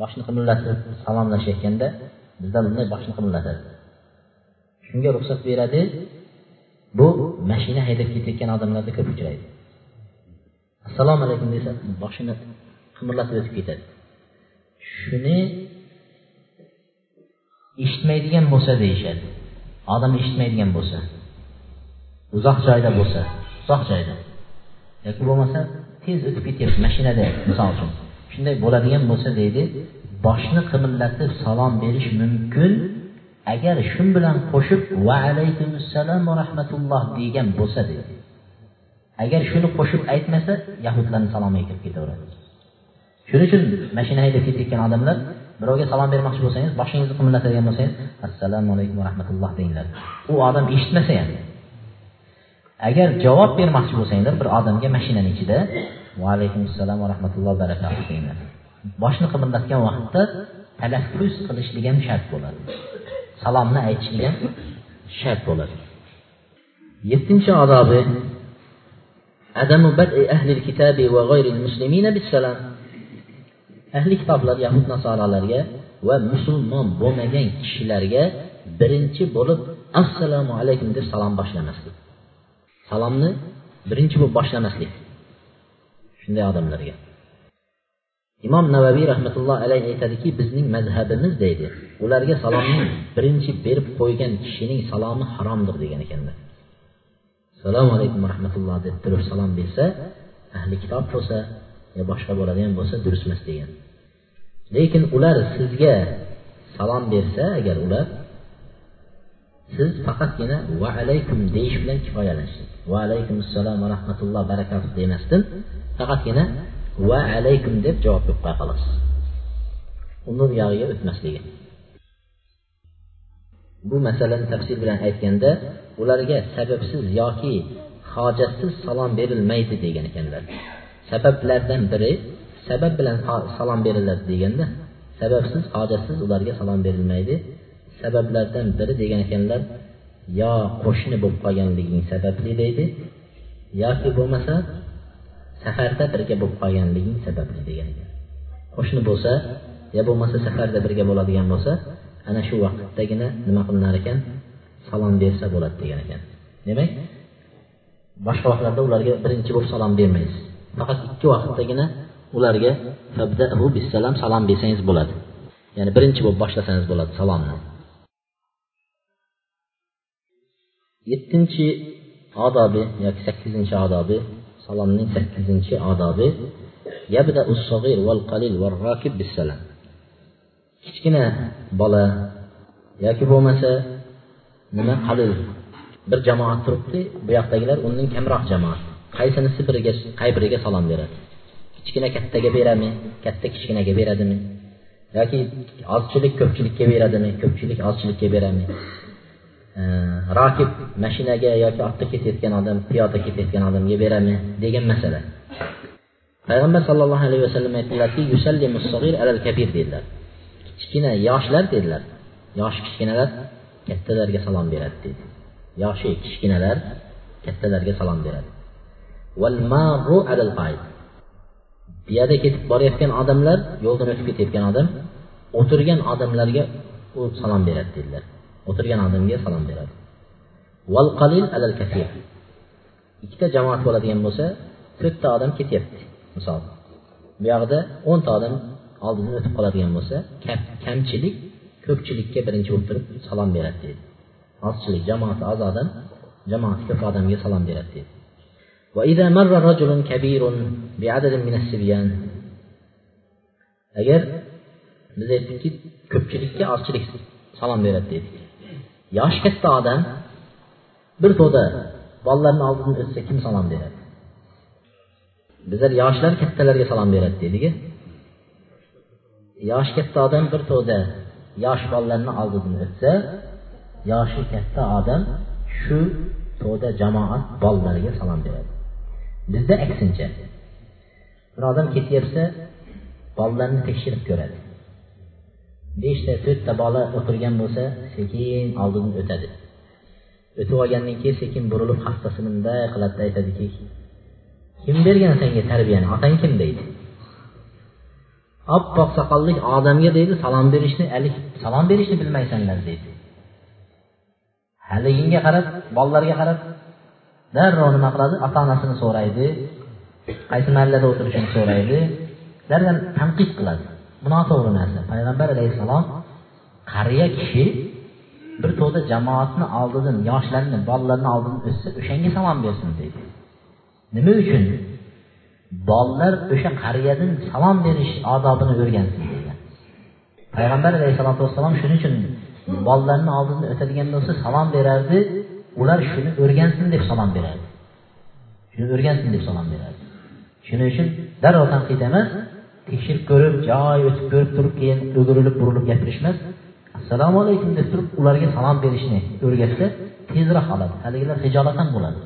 Boshni qimillatib salomlashayotganda bizda bunday boshni qimillatadi shunga ruxsat beradi bu mashina haydab ketayotgan odamlarda ko'p uchraydi. Assalomu alaykum desa boshini qimirlatib o'tib ketadi. Shuni eshitmaydigan bo'lsa deyishadi. Odam eshitmaydigan bo'lsa uzoq joyda bo'lsa uzoq joyda. Yoki bo'lmasa tez o'tib ketyapti mashinada misol uchun. Shunday bo'ladigan bo'lsa deydi boshni qimillatib salom berish mumkin. Agar shu bilan qo'shib va alaykumussalom va rahmatulloh degan bo'lsa deydi. Agar shuni qo'shib aytmasa yahudlarni salomiga kirib ketaveradi. Shuning uchun mashina haydab ketayotgan odamlar birovga salom bermoqchi bo'lsangiz boshingizni qimillatadigan bo'lsangiz assalomu alaykum va rahmatulloh denglar u odam eshitmasa ham. Agar javob bermoqchi bo'lsanglar bir odamga mashinani ichida va alaykum assalom va rahmatulloh barakatuh denglar boshni qimirlatgan vaqtda talaffuz qilishlik ham shart bo'ladi. Salomni aytishlik ham shart bo'ladi. Yettinchi odobi. Adamu bad'i ahli kitabi va g'ayril muslimina bisalam ahli kitoblar yahud nasoralarga va musulmon bo'lmagan kishilarga birinchi bo'lib assalomu alaykum deb salom boshlamaslik. Salomni birinchi bo'lib boshlamaslik shunday odamlarga. Imom navaviy rahmatulloh alayhi aytadiki bizning mazhabimiz deydi ularga salomni birinchi berib qo'ygan kishining salomi haromdir degan ekanlar. Assalomu alaykum rahmatulloh deb turib salom bersa ahli kitob bo'lsa yo boshqa bo'ladigan bo'lsa durust emas degan. Lekin ular sizga salom bersa agar ular siz faqatgina va alaykum deyish bilan kifoyalanishlik va alaykum assalom va rahmatulloh barakatuh demasdan faqatgina va alaykum deb javob berib qo'ya qolasiz uni buyog'iga o'tmasligi. Bu masalani tafsil bilan aytganda ularga sababsiz yoki hojatsiz salom berilmaydi degan ekanlar. Sabablardan biri sabab bilan salom beriladi deganda sababsiz hojatsiz ularga salom berilmaydi. Sabablardan biri degan ekanlar yo qo'shni bo'lib qolganliging sababli deydi yoki bo'lmasa safarda birga bo'lib qolganliging sababli degan ekan. Qo'shni bo'lsa yo bo'lmasa safarda birga bo'ladigan bo'lsa ana shu vaqtdagina nima qilinar ekan? Salom bersa bo'ladi degan ekan. Demak boshqa vaqtlarda ularga birinchi bo'lib salom bermaysiz. Faqat ikki vaqtdagina ularga bisalom salom bersangiz bo'ladi. Ya'ni birinchi bo'lib boshlasangiz bo'ladi salomni. Yettinchi odobi yoki sakkizinchi odobi salomning sakkizinchi odobi kichkina bola yoki bo'lmasa nima qalil bir jamoat turibdi bu yoqdagilar undan kamroq jamoat qaysinisi biriga qay biriga salom beradi? Kichkina kattaga beradimi katta kichkinaga beradimi? Yoki ozchilik ko'pchilikka beradimi ko'pchilik ozchilikka beradimi? Rokib mashinaga yoki otda ketayotgan odam piyoda ketayotgan odamga beradimi degan masala. Payg'ambar sallallohu alayhi vasallam aytdilarki dedilar. Kichkina yoshlar dedilar. Yoshi kichkinalar kattalarga salom beradi dedi. Yoshi kichkinalar kattalarga salom beradi. Piyoda ketib borayotgan odamlar yo'ldan o'tib ketayotgan odam o'tirgan odamlarga u salom beradi dedilar o'tirgan odamga salom beradi val qalil alal kasir ikkita jamoat bo'ladigan bo'lsa to'rtta odam ketyapti misol bu yoqda o'nta odam oldidan o'tib qoladigan bo'lsa kamchilik ko'pchilikka birinchi bo'lib turib salom beradi deydi ozchilik jamoati oz odam jamoati ko'p odamga salom beradi deydi وإذا مر رجل كبير بعدد من السبيان agar biz aytdikki ko'pchilikka ozchilik salom beradi dedik Yoshi katta odam bir to'da bolalarni oldidan o'tsa kim salom beradi? Bizlar yoshlar kattalarga salom beradi deydiku yoshi katta odam bir to'da yosh bolalarni oldidan o'tsa yoshi katta odam shu to'da jamoat bolalariga salom beradi. Bizda aksincha bir odam ketyapsa bolalarni tekshirib ko'radi. Beshta to'rtta bola o'tirgan bo'lsa sekin oldidan o'tadi. O'tib olgandan keyin sekin burilib hassasini bunday qiladida aytadiki kim bergan senga tarbiyani? Otang kim deydi? Oppoq soqolli odamga deydi salom berishni alik salom berishni bilmaysanlar deydi. Haliginga qarab bolalarga qarab darrov nima qiladi? Ota onasini so'raydi qaysi mahallada o'tirishini so'raydi darrov tanqid qiladi. Bu noto'g'ri narsa. Payg'ambar alayhissalom qariya kishi bir to'da jamoatni oldidan yoshlarni bolalarni oldidan o'ssa o'shanga salom bersin deydi nima uchun? Bolalar o'sha qariyadan salom berish odobini o'rgansin degan payg'ambar alayhissalotu vassalom shuning uchun bolalarni oldidan o'tadigan bo'lsa salom berardi. Ular shuni o'rgansin deb salom berardi. Shuni o'rgansin deb salom berardi. Shuning uchun darrov tanqid emas tekshirib ko'rib joy o'tib ko'rib turib keyin o'girilib burilib gapirish emas assalomu alaykum deb turib ularga salom berishni o'rgatsa tezroq oladi haligilar hijolat ham bo'ladi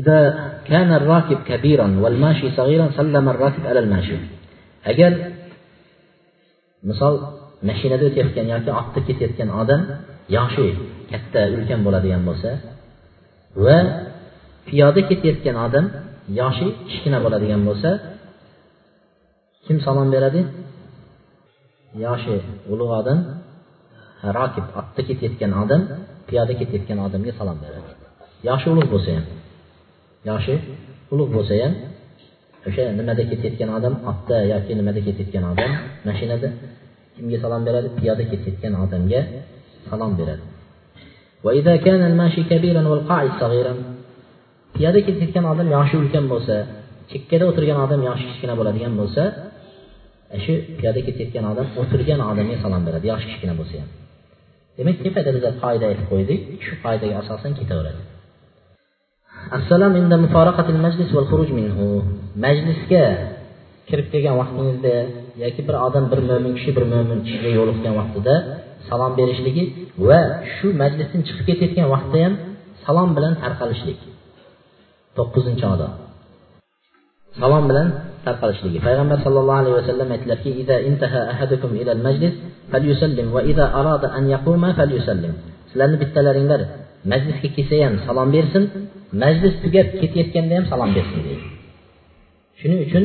إذا كان الراكب كبيرا والماشي صغيرا سلم الراكب على الماشي agar misol mashinada o'tayotgan yoki otda ketayotgan odam yoshi katta ulkan bo'ladigan bo'lsa va piyoda ketayotgan odam yoshi kichkina bo'ladigan bo'lsa kim salom beradi? Yoshi ulug' odam rokib otda ketayotgan odam piyoda ketayotgan odamga salom beradi. Yoshi ulug' bo'lsa ham yoshi ulug' bo'lsa ham o'sha nimada ketayotgan odam otda yoki nimada ketayotgan odam mashinada kimga salom beradi? Piyoda ketayotgan odamga salom beradi piyoda ketayotgan odam yoshi ulkan bo'lsa chekkada o'tirgan odam yoshi kichkina bo'ladigan bo'lsa e, shu piyoda ketayotgan odam o'tirgan odamga salom beradi yoshi kichkina bo'lsa ham. Demak tepada biza qoida aytib qo'ydik shu qoidaga asosan ketaveradi. Assalom inda muforaqatil majlis val xuruj minhu. Majlisga kirib kelgan vaqtingizda yoki bir odam bir mo'min kishi bir mo'min kishiga yo'liqqan vaqtida salom berishligi va shu majlisdan chiqib ketayotgan vaqtda ham salom bilan tarqalishlik. To'qqizinchi odob salom bilan tarqalishligi. Payg'ambar sallallohu alayhi vasallam aytdilarki sizlarni bittalaringlar majlisga kelsa ham salom bersin majlis tugab ketayotganda ham salom bersin deydi. Shuning uchun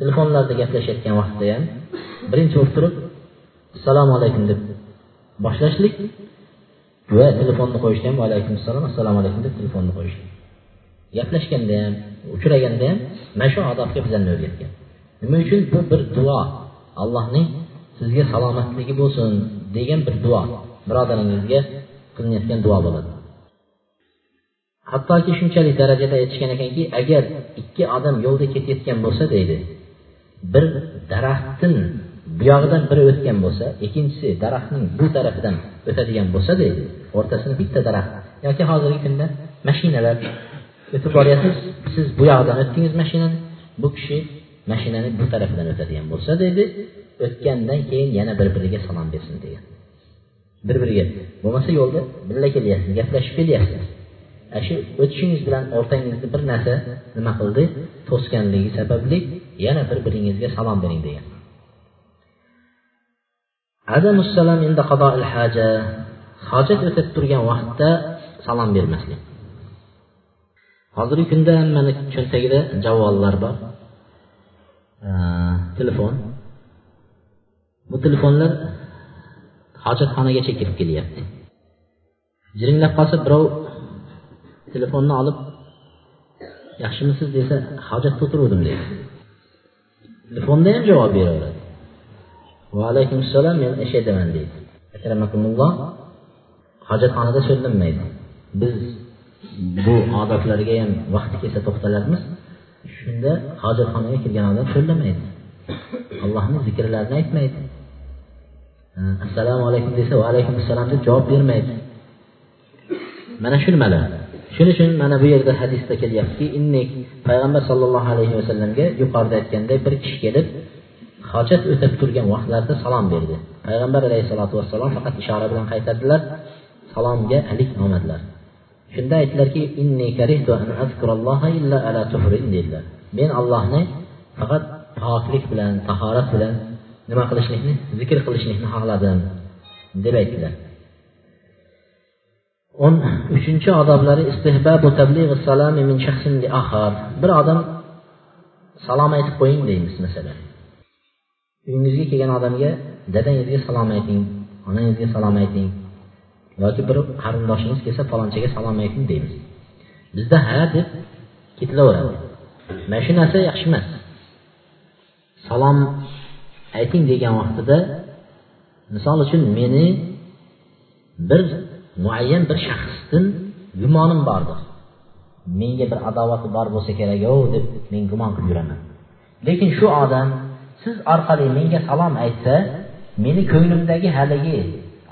telefonlarda gaplashayotgan vaqtda ham birinchi bo'lib turib assalomu alaykum deb boshlashlik va telefonni qo'yishda ham alaykum assalom assalomu alaykum deb telefonni qo'yishlik gaplashganda ham uchraganda ham mana shu odobga bizlarni o'rgatgan. Nima uchun? Bu bir duo. Allohning sizga salomatligi bo'lsin degan bir duo. Birodaringizga qilinayotgan duo bo'ladi. Hattoki shunchalik darajada aytishgan ekanki agar ikki odam yo'lda ketayotgan bo'lsa deydi bir daraxtdan buyog'idan biri o'tgan bo'lsa ikkinchisi daraxtning bu tarafidan o'tadigan bo'lsa deydi o'rtasini bitta daraxt yoki hozirgi kunda mashinalar Ötüb bariyəsiniz, siz bu yağdan ötdünüz məşinəni, bu kişi məşinəni bu tərəfdən ötə deyən olsa dedi, ötgəndən keyin yenə bir-biriga salam versin degan. Bir-biriga bo'lmasa yo'lda birga kelyapsiz gaplashib kelyapsiz. Ana shu o'tishingiz bilan o'rtangizni bir narsa nima qildi? To'sganligi sababli yana bir biringizga salom bering degan. Hojat o'tib turgan vaqtda salom bermaslik. Hozirgi kunda hammani cho'ntagida javonlar bor. Telefon. Bu telefonlar hojatxonagacha kirib kelyapti. Jiringlab qolsa birov telefonni olib yaxshimisiz desa hojatda o'tiruvdim deydi. Telefonda ham javob beraveradi. Va alaykum assalom men ish edaman deydi. Akramakumulloh hojatxonada so'zlanmaydi biz bu odatlarga ham vaqti kelsa to'xtalarmiz shunda hojatxonaga kirgan odam so'zlamaydi allohni zikrlarini aytmaydi. Assalomu alaykum desa va alaykum assalom deb javob bermaydi. Mana shu nimalar shuning uchun mana bu yerda hadisda kelyaptiki payg'ambar sollallohu alayhi vasallamga yuqorida aytganday bir kishi kelib hojat o'tab turgan vaqtlarda salom berdi. Payg'ambar alayhissalotu vassalom faqat ishora bilan qaytardilar salomga alik olmadilar shunda aytdilarki dedilar men allohni faqat poklik bilan tahorat bilan nima qilishlikni zikr qilishlikni xohladim deb aytdilar o'n uchinchi odoblari bir odam salom aytib qo'ying deymiz masalan uyingizga kelgan odamga dadangizga salom ayting onangizga salom ayting yoki bir qarindoshimiz kelsa falonchaga salom ayting deymiz. Bizda ha deb ketilaveradi. Mana shu narsa yaxshi emas. Salom ayting degan vaqtida misol uchun meni bir muayyan bir shaxsdan gumonim bordir. Menga bir adovati bor bo'lsa kerak o deb men gumon qilib yuraman. Lekin shu odam siz orqali menga salom aytsa meni ko'nglimdagi haligi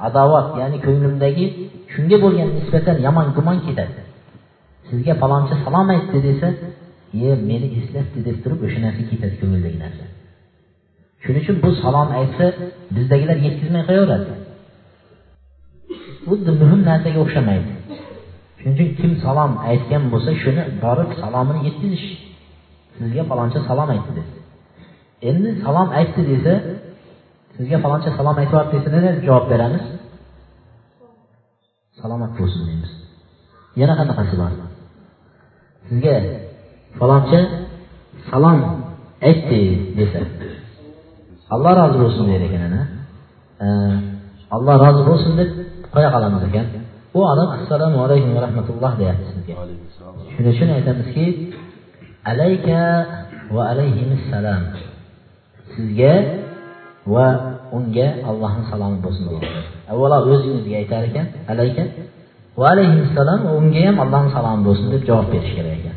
adovat ya'ni ko'nglimdagi shunga bo'lgan nisbatan yomon gumon ketadi. Sizga falonchi salom aytdi desa ye meni eslatdi deb turib o'sha narsa ketadi ko'ngildagi narsa. Shuning uchun bu salom aytsa bizdagilar yetkazmay qo'yaveradi. Xuddi muhim narsaga o'xshamaydi. Shuning uchun kim salom aytgan bo'lsa shuni borib salomini yetkazish. Sizga faloncha salom aytdi endi salom aytdi desa sizga faloncha salom aytyapti desa nima javob beramiz. Salomat bo'lsin deymiz. Yana qanaqasi bor? Sizga faloncha salom aytdi desa. Alloh rozi bo'lsin der ekan ana. Alloh rozi bo'lsin deb qo'ya qolamiz ekan. U odam assalomu alaykum va rahmatulloh deyapti sizga. Shuning uchun aytamizki alayka va alayhimissalom sizga va unga allohni salomi bo'lsin deydi avvalo o'zingizga aytar ekan alayka va alayhissalom unga ham allohni salomi bo'lsin deb javob berish kerak ekan.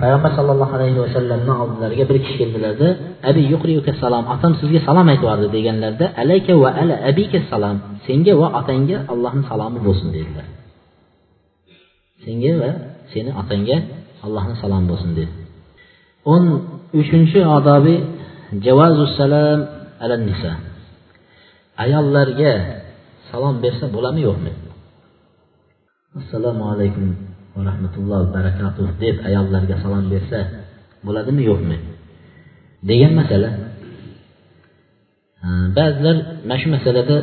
Payg'ambar sallallohu alayhi vasallamni oldilariga bir kishi keldilarda abi yuqriuka salom otam sizga salom aytyapti deganlarida alayka va ala abika salom senga va otangga allohni salomi bo'lsin dedilar. Senga va seni otangga allohni salomi bo'lsin dedi. O'n uchinchi odobiy javazussalam ala nisa ayollarga salom bersa bo'ladimi yo'qmi? Assalomu alaykum va rahmatulloh barakatuh deb ayollarga salom bersa bo'ladimi yo'qmi? Degan masala. Ba'zilar mana shu masalada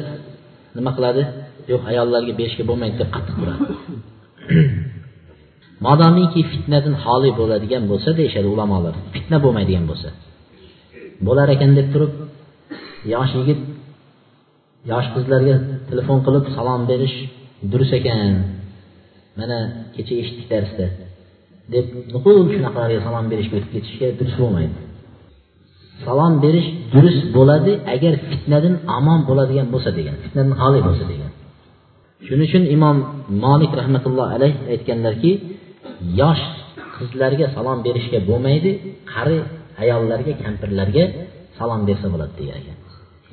nima qiladi? Yo'q ayollarga berishga bo'lmaydi deb qattiq turadi. Modomiki fitnadan xoli bo'ladigan bo'lsa deyishadi ulamolar. Fitna bo'lmaydigan bo'lsa. Bo'lar ekan deb turib yosh yigit yosh qizlarga telefon qilib salom berish durust ekan. Mana kecha eshitdik darsda deb nuqul shunaqalarga salom berishga o'tib ketishga durust bo'lmaydi. Salom berish durust bo'ladi agar fitnadan amon bo'ladigan bo'lsa degan fitnadan xoli bo'lsa degan. Shuning uchun imom molik rahmatulloh alayh aytganlarki yosh qizlarga salom berishga bo'lmaydi qari ayollarga kampirlarga salom bersa bo'ladi degan ekan.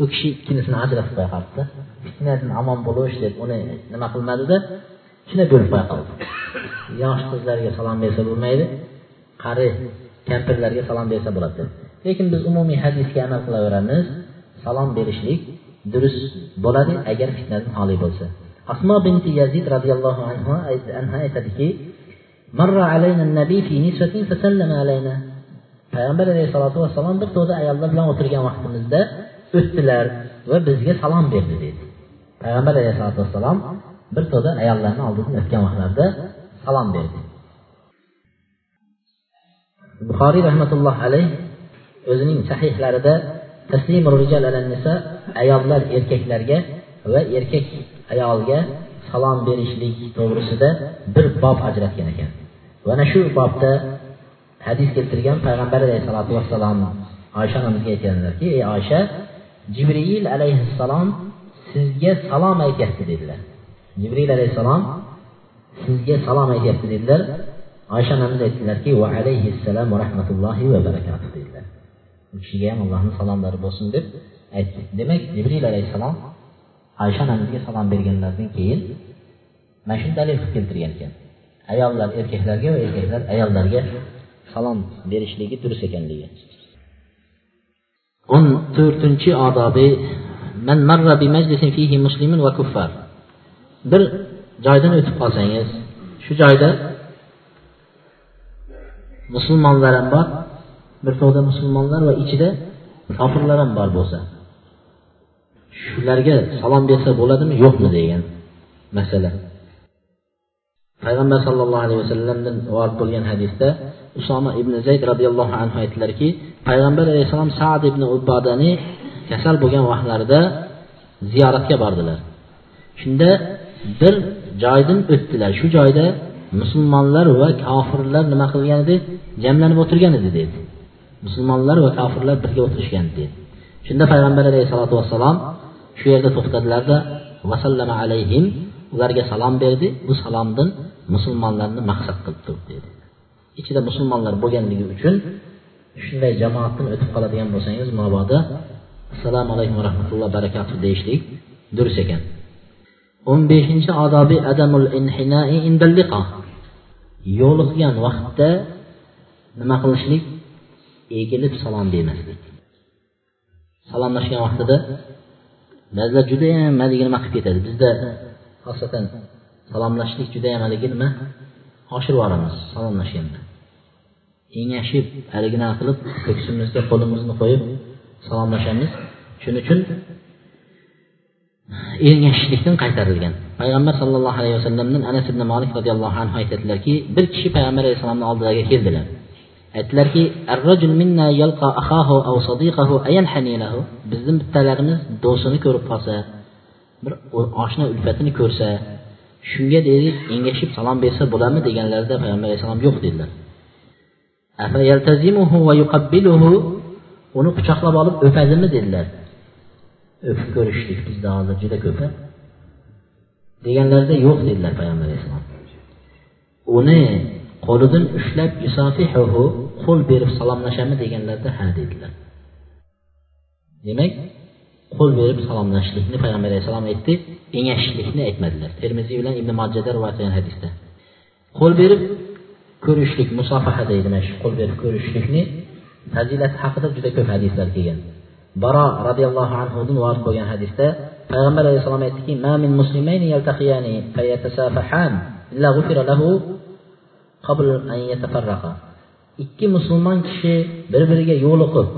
U kishi ikkinisini ajratib qo'ya qolibdi fitnadan amon bo'lish deb uni nima qilmadida shunday bo'lib qo'ya qoldi yosh qizlarga salom bersa bo'lmaydi qari kampirlarga salom bersa bo'ladi deb. Lekin biz umumiy hadisga amal qilaveramiz salom berishlik durust bo'ladi agar fitnadan xoli bo'lsa. Asmo binti yazid roziyallohu anhu anha aytadiki marra alayna النبي fi نسوة فسلم alayna. Payg'ambar alayhissalotu vassalom bir to'da ayollar bilan o'tirgan vaqtimizda o'tdilar va bizga salom berdi dedi payg'ambar alayhisalotu vassalom bir to'da ayollarni oldidan o'tgan vaqtlarida salom berdi. Buxoriy rahmatulloh alayh o'zining sahihlarida ayollar erkaklarga va erkak ayolga salom berishlik to'g'risida bir bob ajratgan ekan. Mana shu bobda hədis gətirirəm, Peyğəmbər əleyhissalatu vesselam Ayşə anamız gətirirlər ki, ey Ayşə, Cibril əleyhissalam sizə salam ayətdi dedilər. Cibril əleyhissalam sizə salam ayətdi dedilər. Ayşə anamız etdilər ki, və aleyhissalam və rəhmətullahi və bərəkatuhu dedilər. Bu kişiyə Allahın salamları olsun deyib aytdı. Demək Cibril əleyhissalam Ayşə anamızə salam vergəndən keyin mən şimdi dəlil gətirəyəm. Ayollar erkəklərə və erkəklər ayollara salom berishligi durust ekanligi. O'n to'rtinchi odobi man marra bi majlisin fihi muslimun va kuffar. Bir joydan o'tib qolsangiz shu joyda musulmonlar ham bor bir to'da musulmonlar va ichida kofirlar ham bor bo'lsa. Shularga salom bersa bo'ladimi? Yo'qmi degan masala. Payg'ambar sallallohu alayhi vasallamdan vorid bo'lgan hadisda usoma ibn zayd roziyallohu anhu aytdilarki payg'ambar alayhissalom sad ibn Ubadani kasal bo'lgan vaqtlarida ziyoratga bordilar. Shunda bir joydan o'tdilar. Shu joyda musulmonlar va kofirlar nima qilgan edi? Jamlanib o'tirgan edi dedi. Musulmonlar va kofirlar birga o'tirishgan dedi. Shunda payg'ambar alayhissalotu vassalom shu yerda to'xtadilarda vasallama alayhim ularga salom berdi. Bu salomdan musulmonlarni maqsad qilib turib dedi. Ichida musulmonlar bo'lganligi uchun shunday jamoatdan o'tib qoladigan bo'lsangiz mabodo assalomu alaykum va rahmatulloh barakatuh deyishlik durust ekan. O'n beshinchi odobi adamul inhinai indalliqo yo'liqgan vaqtda nima qilishlik? Egilib salom bermaslik salomlashgan vaqtida ba'zilar judayam haligi nima qilib ketadi. Bizda xosatan salomlashlik judayam haligi nima oshirib yuboramiz salomlashganda engashib haligina qilib ko'ksimizga qo'limizni qo'yib salomlashamiz. Shuning uchun engashishlikdan qaytarilgan. Payg'ambar sallallohu alayhi vasallamdan anas ibn molik roziyallohu anhu aytadilarki bir kishi payg'ambar alayhissalomni oldilariga keldilar. Aytdilarki bizni bittalarimiz do'stini ko'rib qolsa bir oshna ulfatini ko'rsa shunga deydi engashib salom bersa bo'ladimi deganlarida payg'ambar alayhissalom yo'q dedilar. Uni quchoqlab olib o'padimi dedilar. O'pib ko'rishdik bizda hozir juda ko'p deganlarida yo'q dedilar payg'ambar alayhissalom. Uni qo'lidan ushlab qo'l berib salomlashami? deganlarida ha dedilar. Demak qol verib salamlaşdığını Peyğəmbər əleyhissalam etdi, enəşlikni etmədilər. Tirmizi ilə İbn Maccədə rivayet olunan hədisdə. Qol verib görüşlük, musafahə də demək, qol verib görüşlükni fəzilət haqqında çox çox hədislər gələn. Bara radiyallahu anhu'dan varid bo'lgan hadisda payg'ambar alayhissalom aytdiki ma min muslimayni yaltaqiyani fayatasafahan illa ghufira lahu qabl an yatafarraqa ikki musulmon kishi bir biriga yo'liqib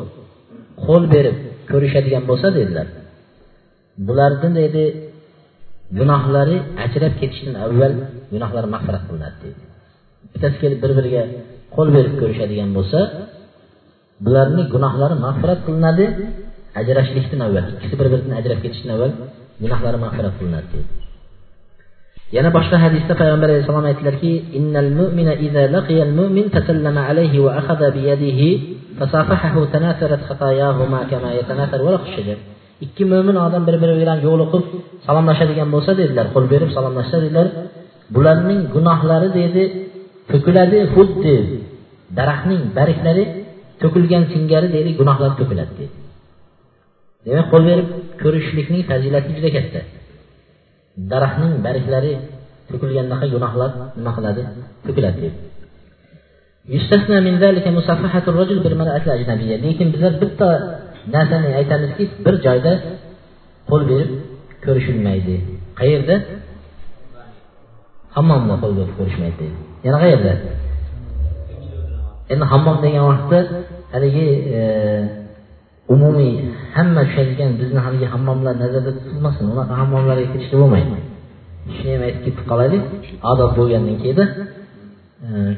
qo'l berib ko'rishadigan bo'lsa dedilar. Bularni deydi gunohlari ajrab ketishdan avval gunohlari mag'firat qilinadi deydi bittasi kelib bir biriga qo'l berib ko'rishadigan bo'lsa bularni gunohlari mag'firat qilinadi ajrashishlikdan avval ikkisi bir biridan ajrab ketishdan avval gunohlari mag'firat qilinadi deydi yana boshqa hadisda payg'ambar alayhissalom aytdilarki innal mu'mina idza laqiya al-mu'min tasallama alayhi wa akhadha bi yadihi fasafahahu tanasarat khatayahuma kama yatanasar waraq shajar ikki mo'min odam bir biri bilan yo'liqib salomlashadigan bo'lsa dedilar qo'l berib salomlashsa dedilar bularning gunohlari deydi to'kiladi xuddi daraxtning barglari to'kilgan singari deydi gunohlar to'kiladi deydi demak qo'l berib ko'rishlikning fazilati juda katta. Daraxtning barglari to'kilgandaqa gunohlar nima qiladi? To'kiladi deydi lekin bizlar bitta narsani aytamizki bir joyda qo'l berib ko'rishilmaydi. Qayerda? Hammomda qo'l berib ko'rishmaydi. Deydi yana qayerda? Endi hammom degan vaqtda haligi e, umumiy hamma tushadigan bizni haligi hammomlar nazarda tutilmasin unaqa hammomlarga kirishga bo'lmaydi. Shuni ham aytib ketib qolaylik odob bo'lgandan keyin e,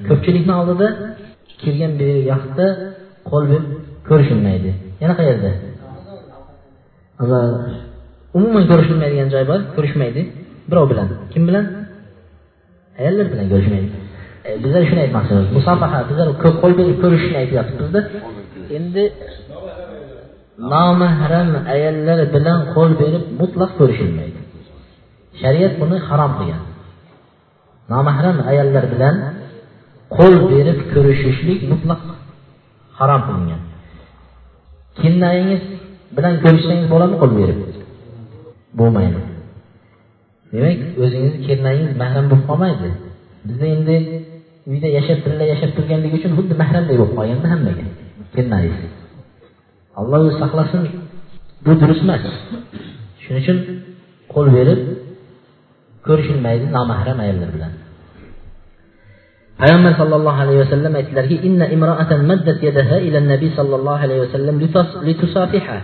ko'pchilikni oldida kirgan vaqtda qo'l berib ko'rishilmaydi. Yana qayerda umuman ko'rishilmaydigan joy bor ko'rishmaydi. Birov bilan. Kim bilan? Ayollar bilan ko'rishmaydi. E, bizlar shuni aytmoqchimiz. Musofaha bizlar ko'p qo'l berib ko'rishishni aytyapmizda endi nomahram ayollar bilan qo'l berib mutlaq ko'rishilmaydi shariat buni harom qilgan. Nomahram ayollar bilan qo'l berib ko'rishishlik mutlaq harom qilingan. Kelinlaringiz bilan ko'rishsangiz bo'ladimi qo'l berib? Bo'lmaydi. Demak o'zingizni kelinlaringiz mahram bo'lib qolmaydi. Bizda endi uyda yashab birga yashab turganligi uchun xuddi mahramdek bo'lib qolganda hammaga kelinlaringiz Allah özü saxlasın, bu dürüst məhz. Şunun üçün qol verib, görüşülməkdir namahrəm əyirlər bilən. Peyğəmbər sallallahu aleyhi ve sellem etdilər ki, "İnne imra'atan maddat yadaha ila an-nabi sallallahu aleyhi ve sellem litusafiha."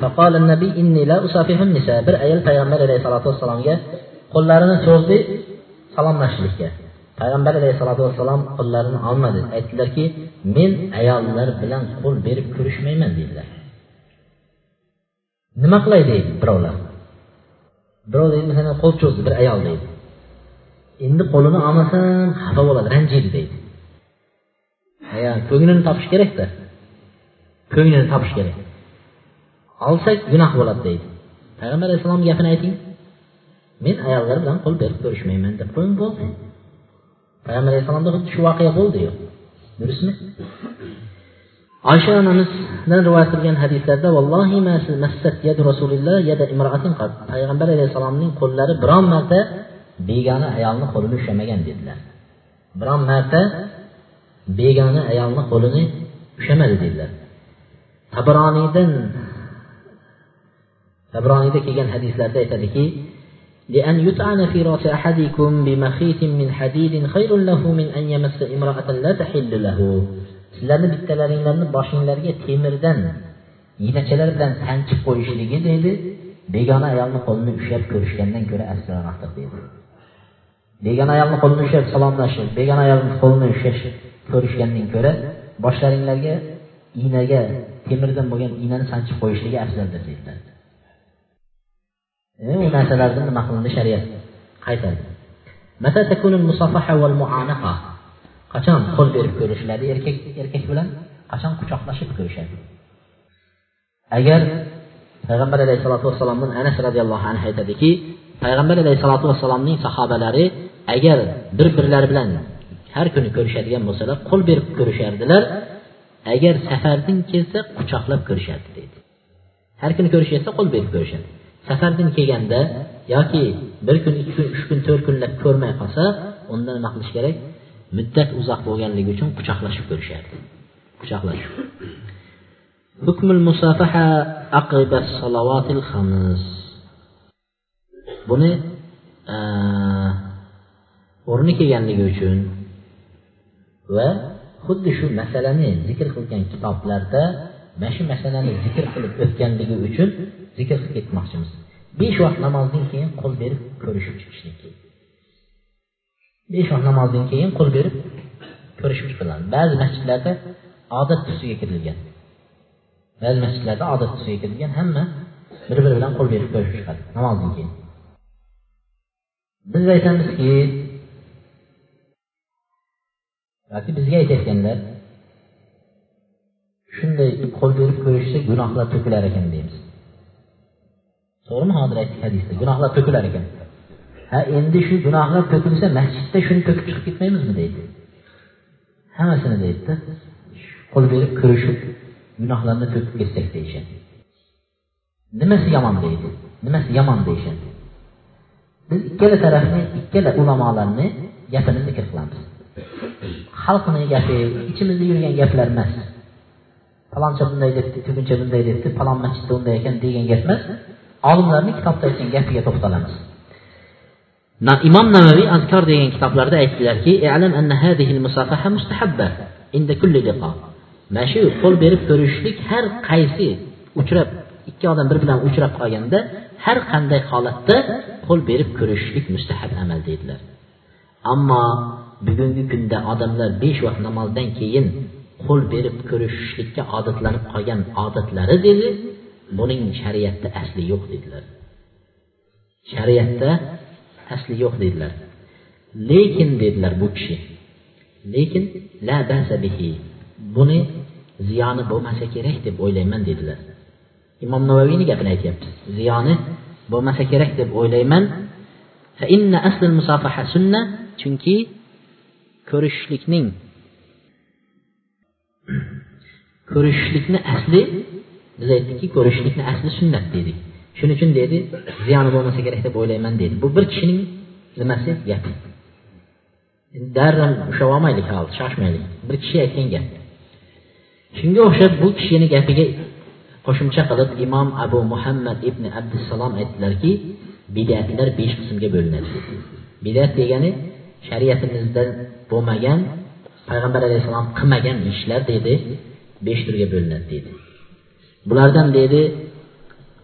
Faqala an-nabi inni la usafihu nisa. Bir ayəl Peyğəmbər əleyhissalatu vesselamğa qollarını çözdü salamlaşdıqca. Peyğəmbər əleyhissalatu vesselam qollarını almadı. Etdilər ki, "Mən ayəllər bilan qol verib görüşməyəm" dedilər. Nima qilay deydi birovlar? Birov deydi masalan qo'l cho'zdi bir ayol deydi. Endi qo'lini olmasam xafa bo'ladi ranjiydi deydi. Ko'nglini topish kerakda. Ko'nglini topish kerak. Olsak gunoh bo'ladi deydi. Payg'ambar alayhissalom gapini ayting. Men ayollar bilan qo'l berib ko'rishmayman deb qo'ying bo'ldi. Payg'ambar alayhissalomda xuddi shu voqea bo'ldiyu. Durustmi oysha onamizdan rivoyat qilgan hadislarda vallohi massat yadu rasulilloh yada imroatin payg'ambar alayhissalomning qo'llari biron marta begona ayolni qo'lini ushlamagan dedilar biron marta begona ayolni qo'lini ushlamadi dedilar tabroniydan tabroniyda kelgan hadislarda aytadiki لأن يطعن في رأس أحدكم بمخيط من حديد خير له من أن يمس امرأة لا تحل له sizlarni bittalaringlarni boshinglarga temirdan yinachalar bilan sanchib qo'yishligi deydi. Begona ayolni qo'lini ushlab ko'rishgandan ko'ra afzalroqdir deydi. Begona ayolni qo'lini ushlab salomlashib begona ayolni qo'lini ushlashib ko'rishgandan ko'ra boshlaringlarga ignaga temirdan bo'lgan iynani sanchib qo'yishligi afzaldir deydilar. E, U narsalarni nima qilindi shariat? Qaytardi. Qachon qo'l berib ko'rishiladi erkak erkak bilan? Qachon quchoqlashib ko'rishadi? Agar payg'ambar alayhissalotu vassalomdan anas roziyallohu anhu aytadiki payg'ambar alayhissalotu vassalomning sahobalari agar bir birlari bilan har kuni ko'rishadigan bo'lsalar qo'l berib ko'rishardilar. Agar safardan kelsa quchoqlab ko'rishardi deydi har kuni ko'rishayotsa qo'l berib ko'rishadi. Safardan kelganda yoki bir kun ikki kun uch kun to'rt kunlab ko'rmay qolsa unda nima qilish kerak muddat uzoq bo'lganligi uchun quchoqlashib ko'rishardi. Quchoqlashib. Hukmul musafaha aqiba salovatil xamis buni o'rni kelganligi uchun va xuddi shu masalani zikr qilgan kitoblarda mana shu masalani zikr qilib o'tganligi uchun zikr qilib ketmoqchimiz. Besh vaqt namozdan keyin qo'l berib ko'rishib chiqishlik besh vaqt namozdan keyin qo'l berib ko'rishib chiqiladi ba'zi masjidlarda odat tusiga kirilgan ba'zi masjidlarda odat tusiga kirilgan hamma bir biri bilan qo'l berib ko'rishib chiqadi namozdan keyin. Biz aytamizki yoki bizga aytayotganlar shunday qo'l berib ko'rishsa gunohlar to'kilar ekan deymiz. To'g'rimi? Hozir aytdik hadisda gunohlar to'kilar ekan ha endi shu gunohlar to'kilsa masjidda shuni to'kib chiqib ketmaymizmi deydi. Hammasini deydida qo'l berib ko'rishib gunohlarni to'kib ketsak deyishadi. Nimasi yomon deydi nimasi yomon deyishadi. Biz ikkala tarafni ikkala ulamolarni gapini zikr qilamiz. Xalqni gapi ichimizda yurgan gaplar emas. Faloncha bunday debdi tuguncha bunday debdi falon masjidda unday ekan degan gap emas. Olimlarni kitobda aytgan gapiga to'xtalamiz. Imom navaviy azkor degan kitoblarida aytdilarki mana shu qo'l berib ko'rishlik har qaysi uchrab ikki odam bir bilan uchrab qolganda har qanday holatda qo'l berib ko'rishishlik mustahab amal deydilar. Ammo bugungi kunda odamlar besh vaqt namozdan keyin qo'l berib ko'rishishlikka odatlanib qolgan odatlari dedi buning shariatda asli yo'q dedilar. Shariatda asli yo'q dedilar. Lekin dedilar bu kishi. Lekin la basa bihi. Buni ziyoni bo'lmasa kerak deb o'ylayman dedilar. İmom navaviyni gapini aytyapti. Ziyoni bo'lmasa kerak deb o'ylayman. Chunki ko'rishishlikning ko'rishishlikni asli biz aytdikki ko'rishishlikni asli sunnat dedik shuning uchun dedi ziyoni bo'lmasa kerak deb o'ylayman dedi. Bu bir kishining nimasi gapi darrov ushlab olmaylik hali shoshmaylik. Bir kishi aytgan gap. Shunga o'xshab bu kishini gapiga qo'shimcha qilib imom abu muhammad ibn abdussalom aytdilarki bidatlar besh qismga bo'linadi. Bidat degani shariatimizda bo'lmagan payg'ambar alayhissalom qilmagan ishlar deydi besh turga bo'linadi deydi bulardan deydi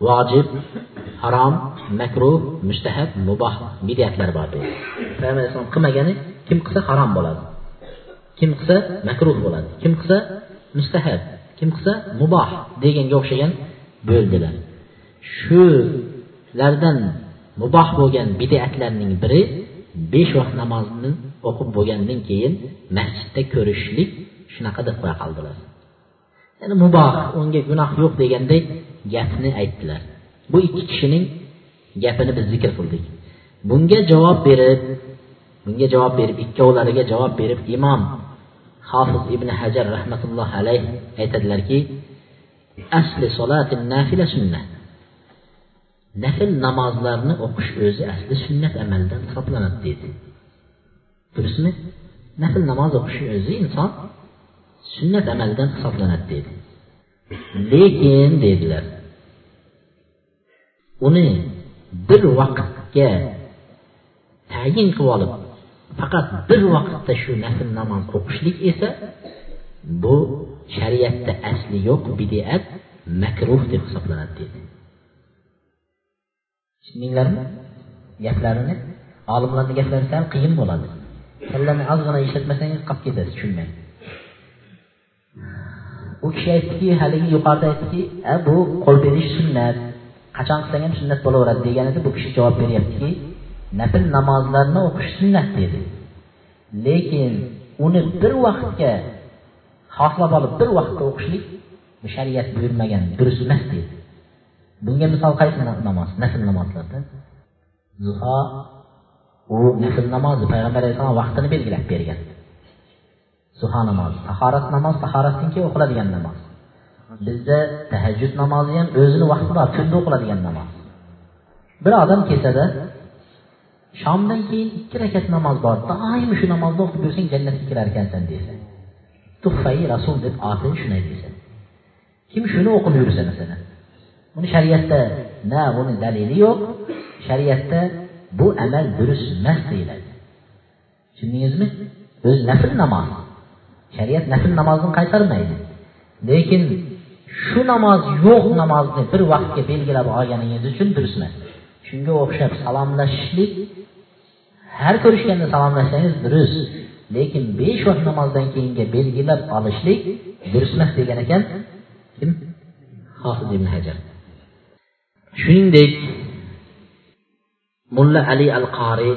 vojib harom makruh mustahab muboh bidatlar bor deydi. Payg'ambar alayhisalom qilmagani kim qilsa harom bo'ladi. Kim qilsa makruh bo'ladi. Kim qilsa mustahab kim qilsa muboh deganga o'xshagan bo'ldilar. Shulardan muboh bo'lgan bidatlarning biri besh vaqt namozni o'qib bo'lgandan keyin masjidda ko'rishlik shunaqa deb qo'ya qoldilar. Yəni mübah, onga günah yox degəndə gəpini aytdılar. Bu iki kişinin gəpini biz zikr qıldık. Bunga cavab berib, bunga cavab berib, ikkovlariga cavab berib imom Hafiz ibn Hajar rahmatulloh alayh aytadilarki, asli solatin nafila sunnat. Nəfil namazlarını oxuş özü əsli sünnət əməldən hesablanır dedi. Düzdürmü? Nəfil namaz oxuşu özü insan sunnat amaldan hisoblanadi dedi. Lekin dedilar uni bir vaqtga tayin qilib olib faqat bir vaqtda shu nafl namoz o'qishlik esa bu shariatda asli yo'q bidat makruh deb hisoblanadi dedi. Tushundinglarmi gaplarini? Olimlarni gaplari sal qiyin bo'ladi. Kallani ozgina ishlatmasangiz qolib ketasiz tushunmay u kishi aytdiki haligi yuqorida aytdiki bu qo'l berish sunnat. Qachon qilsang ham sunnat bo'laveradi deganida bu kishi javob beryaptiki nafl namozlarni o'qish sunnat dedi. Lekin uni bir vaqtga xohlab olib bir vaqtda o'qishlik shariat buyurmagan durust emas deydi bunga misol qaysi namoz? Nafl namozlarda. Zuho u nafl namozi payg'ambar alayhissalom vaqtini belgilab bergan. Zuha namozi. Tahorat namoz tahoratdan keyin o'qiladigan namoz. Bizda tahajjud namozi ham o'zini vaqti bor tunda o'qiladigan namoz. Bir odam kechada shomdan keyin ikki rakat namoz bor doim shu namozni o'qib yursang jannatga kirar ekansan desa. Tuhfai rasul deb oti shunday desa. Kim shuni o'qib yursa masalan buni shariatda na buni dalili yo'q. Shariatda bu amal durust emas deyiladi. Tushundingizmi? O'zi nafl namoz shariat nafl namozni qaytarmaydi. Lekin shu namoz yo'q namozni bir vaqtga belgilab olganingiz uchun durustmas shunga o'xshab salomlashishlik har ko'rishganda salomlashsangiz durust lekin besh vaqt namozdan keyinga belgilab olishlik durustmas degan ekan. Kim? Hofiz ibn hajar. Shuningdek mulla ali al qori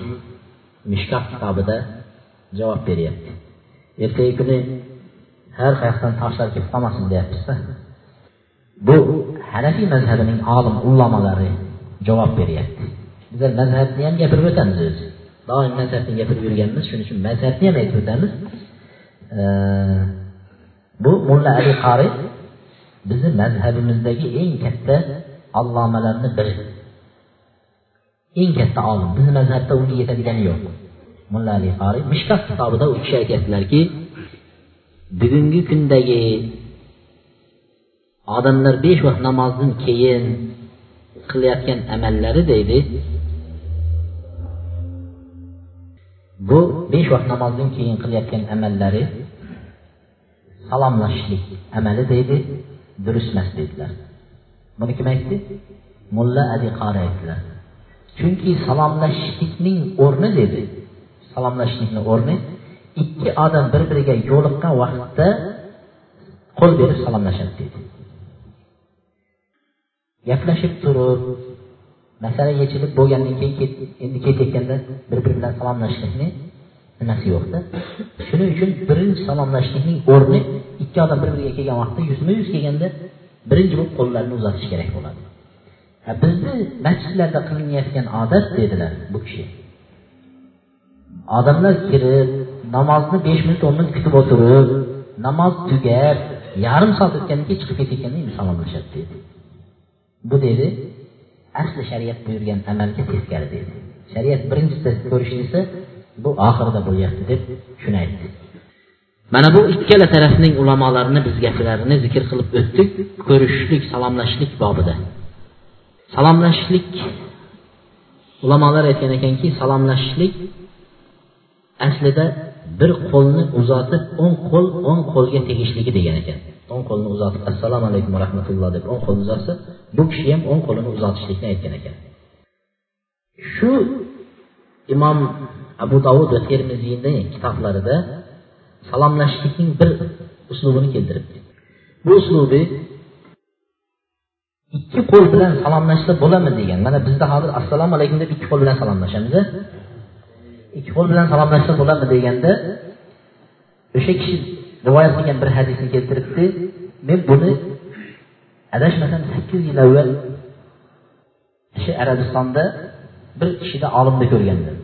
mishkaf kitobida javob beryapti. Ertagi kuni har qayoqdan toshlar kelib qolmasin deyapmizda bu hanafiy mazhabining olim ulamolari javob beryapti. Bizlar mazhabni ham gapirib o'tamiz o'zi. Doim mazhabni gapirib yurganmiz shuning uchun mazhabni ham aytib o'tamiz. Bu mulla ali qari bizni mazhabimizdagi eng katta allomalarni biri. Eng katta olim. Bizni mazhabda unga yetadigani yo'q. Mulla ali qoriy mishkaf kitobida u kishi aytyaptilarki bugungi kundagi odamlar besh vaqt namozdan keyin qilayotgan amallari deydi bu besh vaqt namozdan keyin qilayotgan amallari salomlashishlik amali deydi durust dedilar. Deydilar buni kim aytdi? Mulla ali qori aytdilar. Chunki salomlashishlikning o'rni dedi. Salomlashishlikni o'rni ikki odam bir biriga yo'liqqan vaqtda qo'l berib salomlashadi dedi. Gaplashib turib masala yechilib bo'lgandan keyin endi ketayotganda bir biri bilan salomlashishlikni nimasi yo'qda? Shuning uchun birinchi salomlashishlikning o'rni ikki odam bir biriga kelgan vaqtda yuzma yuz kelganda birinchi bo'lib qo'llarini uzatish kerak bo'ladi. Bizni masjidlarda qilinayotgan odat dedilar bu kishi. Odamlar kirib namozni besh minut o'n minut kutib o'tirib namoz tugab yarim soat o'tgandan keyin chiqib ketayotganda endi salomlashadi dedi bu dedi asli shariat buyurgan amalga teskari dedi shariat birinchisida ko'rishlisi bu oxirida bo'lyapti deb shuni aytdi. Mana bu ikkala tarafning ulamolarini biz gaplarini zikr qilib o'tdik ko'rishishlik salomlashishlik bobida. Salomlashishlik ulamolar aytgan ekanki salomlashishlik aslida bir qo'lni uzatib o'ng qo'l o'ng qo'lga tegishligi degan ekan. O'ng qo'lni uzatib assalomu alaykum rahmatulloh deb o'ng qo'lni uzatsa bu kishi ham o'ng qo'lini uzatishlikni aytgan ekan. Shu imom abu davud va termiziyni kitoblarida salomlashishlikning bir uslubini keltiribdi. Bu uslubi ikki qo'l bilan salomlashsa bo'ladimi degan. Mana bizda hozir assalomu alaykum deb ikki qo'l bilan salomlashamiz ikki qo'l bilan salomlashsa bo'ladimi deganda o'sha kishi rivoyat qilgan bir hadisni keltiribdi. Men buni adashmasam sakkiz yil avval shu arabistonda bir kishida olimni ko'rgandim.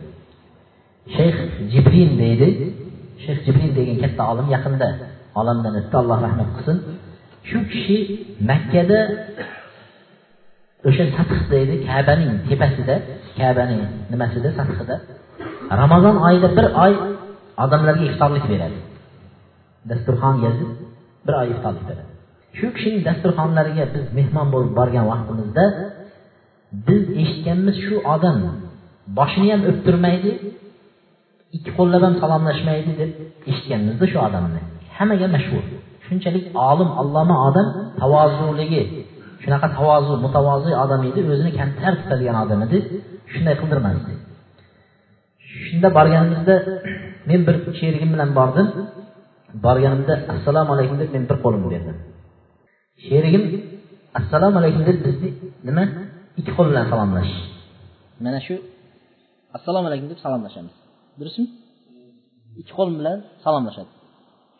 Shayx jibrin deydi. Shayx jibrin degan katta olim yaqinda olamdan o'tdi. Alloh rahmat qilsin. Shu kishi makkada o'sha sathda edi kabaning tepasida kabaning nimasida sathida ramazon oyida bir oy odamlarga iftorlik beradi. Dasturxon yozib bir oy iftorlik beradi. Shu kishining dasturxonlariga biz mehmon bo'lib borgan vaqtimizda biz eshitganmiz shu odam boshini ham o'ptirmaydi ikki qo'llab ham salomlashmaydi deb eshitganmizda shu odamni. Hammaga mashhur. Shunchalik olim alloma odam tavozuligi shunaqa tavozi mutavozi odam edi o'zini kamtar tutadigan odam edi. Shunday qildirmasdi shunda borganimizda men bir sherigim bilan bordim. Borganimda assalomu alaykum deb men bir qo'limni berdim sherigim assalomu alaykum deb bizni nima? Ikki qo'l bilan salomlash mana shu assalomu alaykum deb salomlashamiz. Durustmi? Ikki qo'l bilan salomlashadi.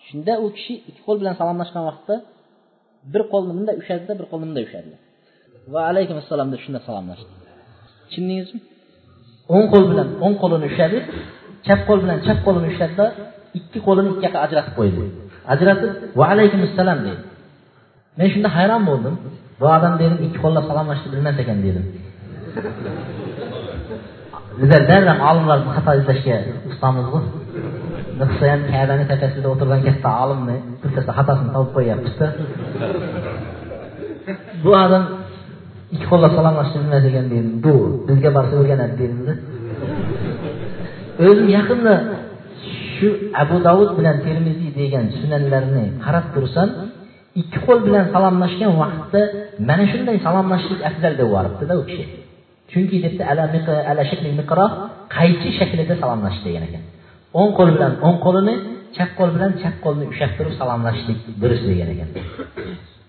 Shunda u kishi ikki qo'l bilan salomlashgan vaqtda bir qo'lni bunday ushladida bir qo'lni bunday ushladi va alaykum assalom deb shunda salomlashdi. Tushundingizmi o'ng qo'l bilan o'ng qo'lini ushladi chap qo'l bilan chap qo'lini ushladida ikki qo'lini ikki yoqqa ajratib qo'ydi. Ajratib va alaykum assalom dedi. Men shunda hayron bo'ldim. Bu odam dedim ikki qo'llab salomlashishni bilmas ekan dedim. Bizlar darrov olimlarni xato izlashga ustamizku qilsa ham kabani tepasida o'tirgan katta olimni bittasi xatosini topib qo'yyapmizda bu odam ikki qo'llab salomlashishni nima ekan dedim bu bizga borsa o'rganadi dedimda o'zim yaqinda shu abu davud bilan termiziy degan sunanlarni qarab tursam ikki qo'l bilan salomlashgan vaqtda mana shunday salomlashishlik afzal deb yuboribdida u kishi. Chunki debdi ala shakli miqroh qaychi shaklida salomlashish degan ekan. O'ng qo'l bilan o'ng qo'lini chap qo'l bilan chap qo'lni ushlab turib salomlashishlik durust degan ekan.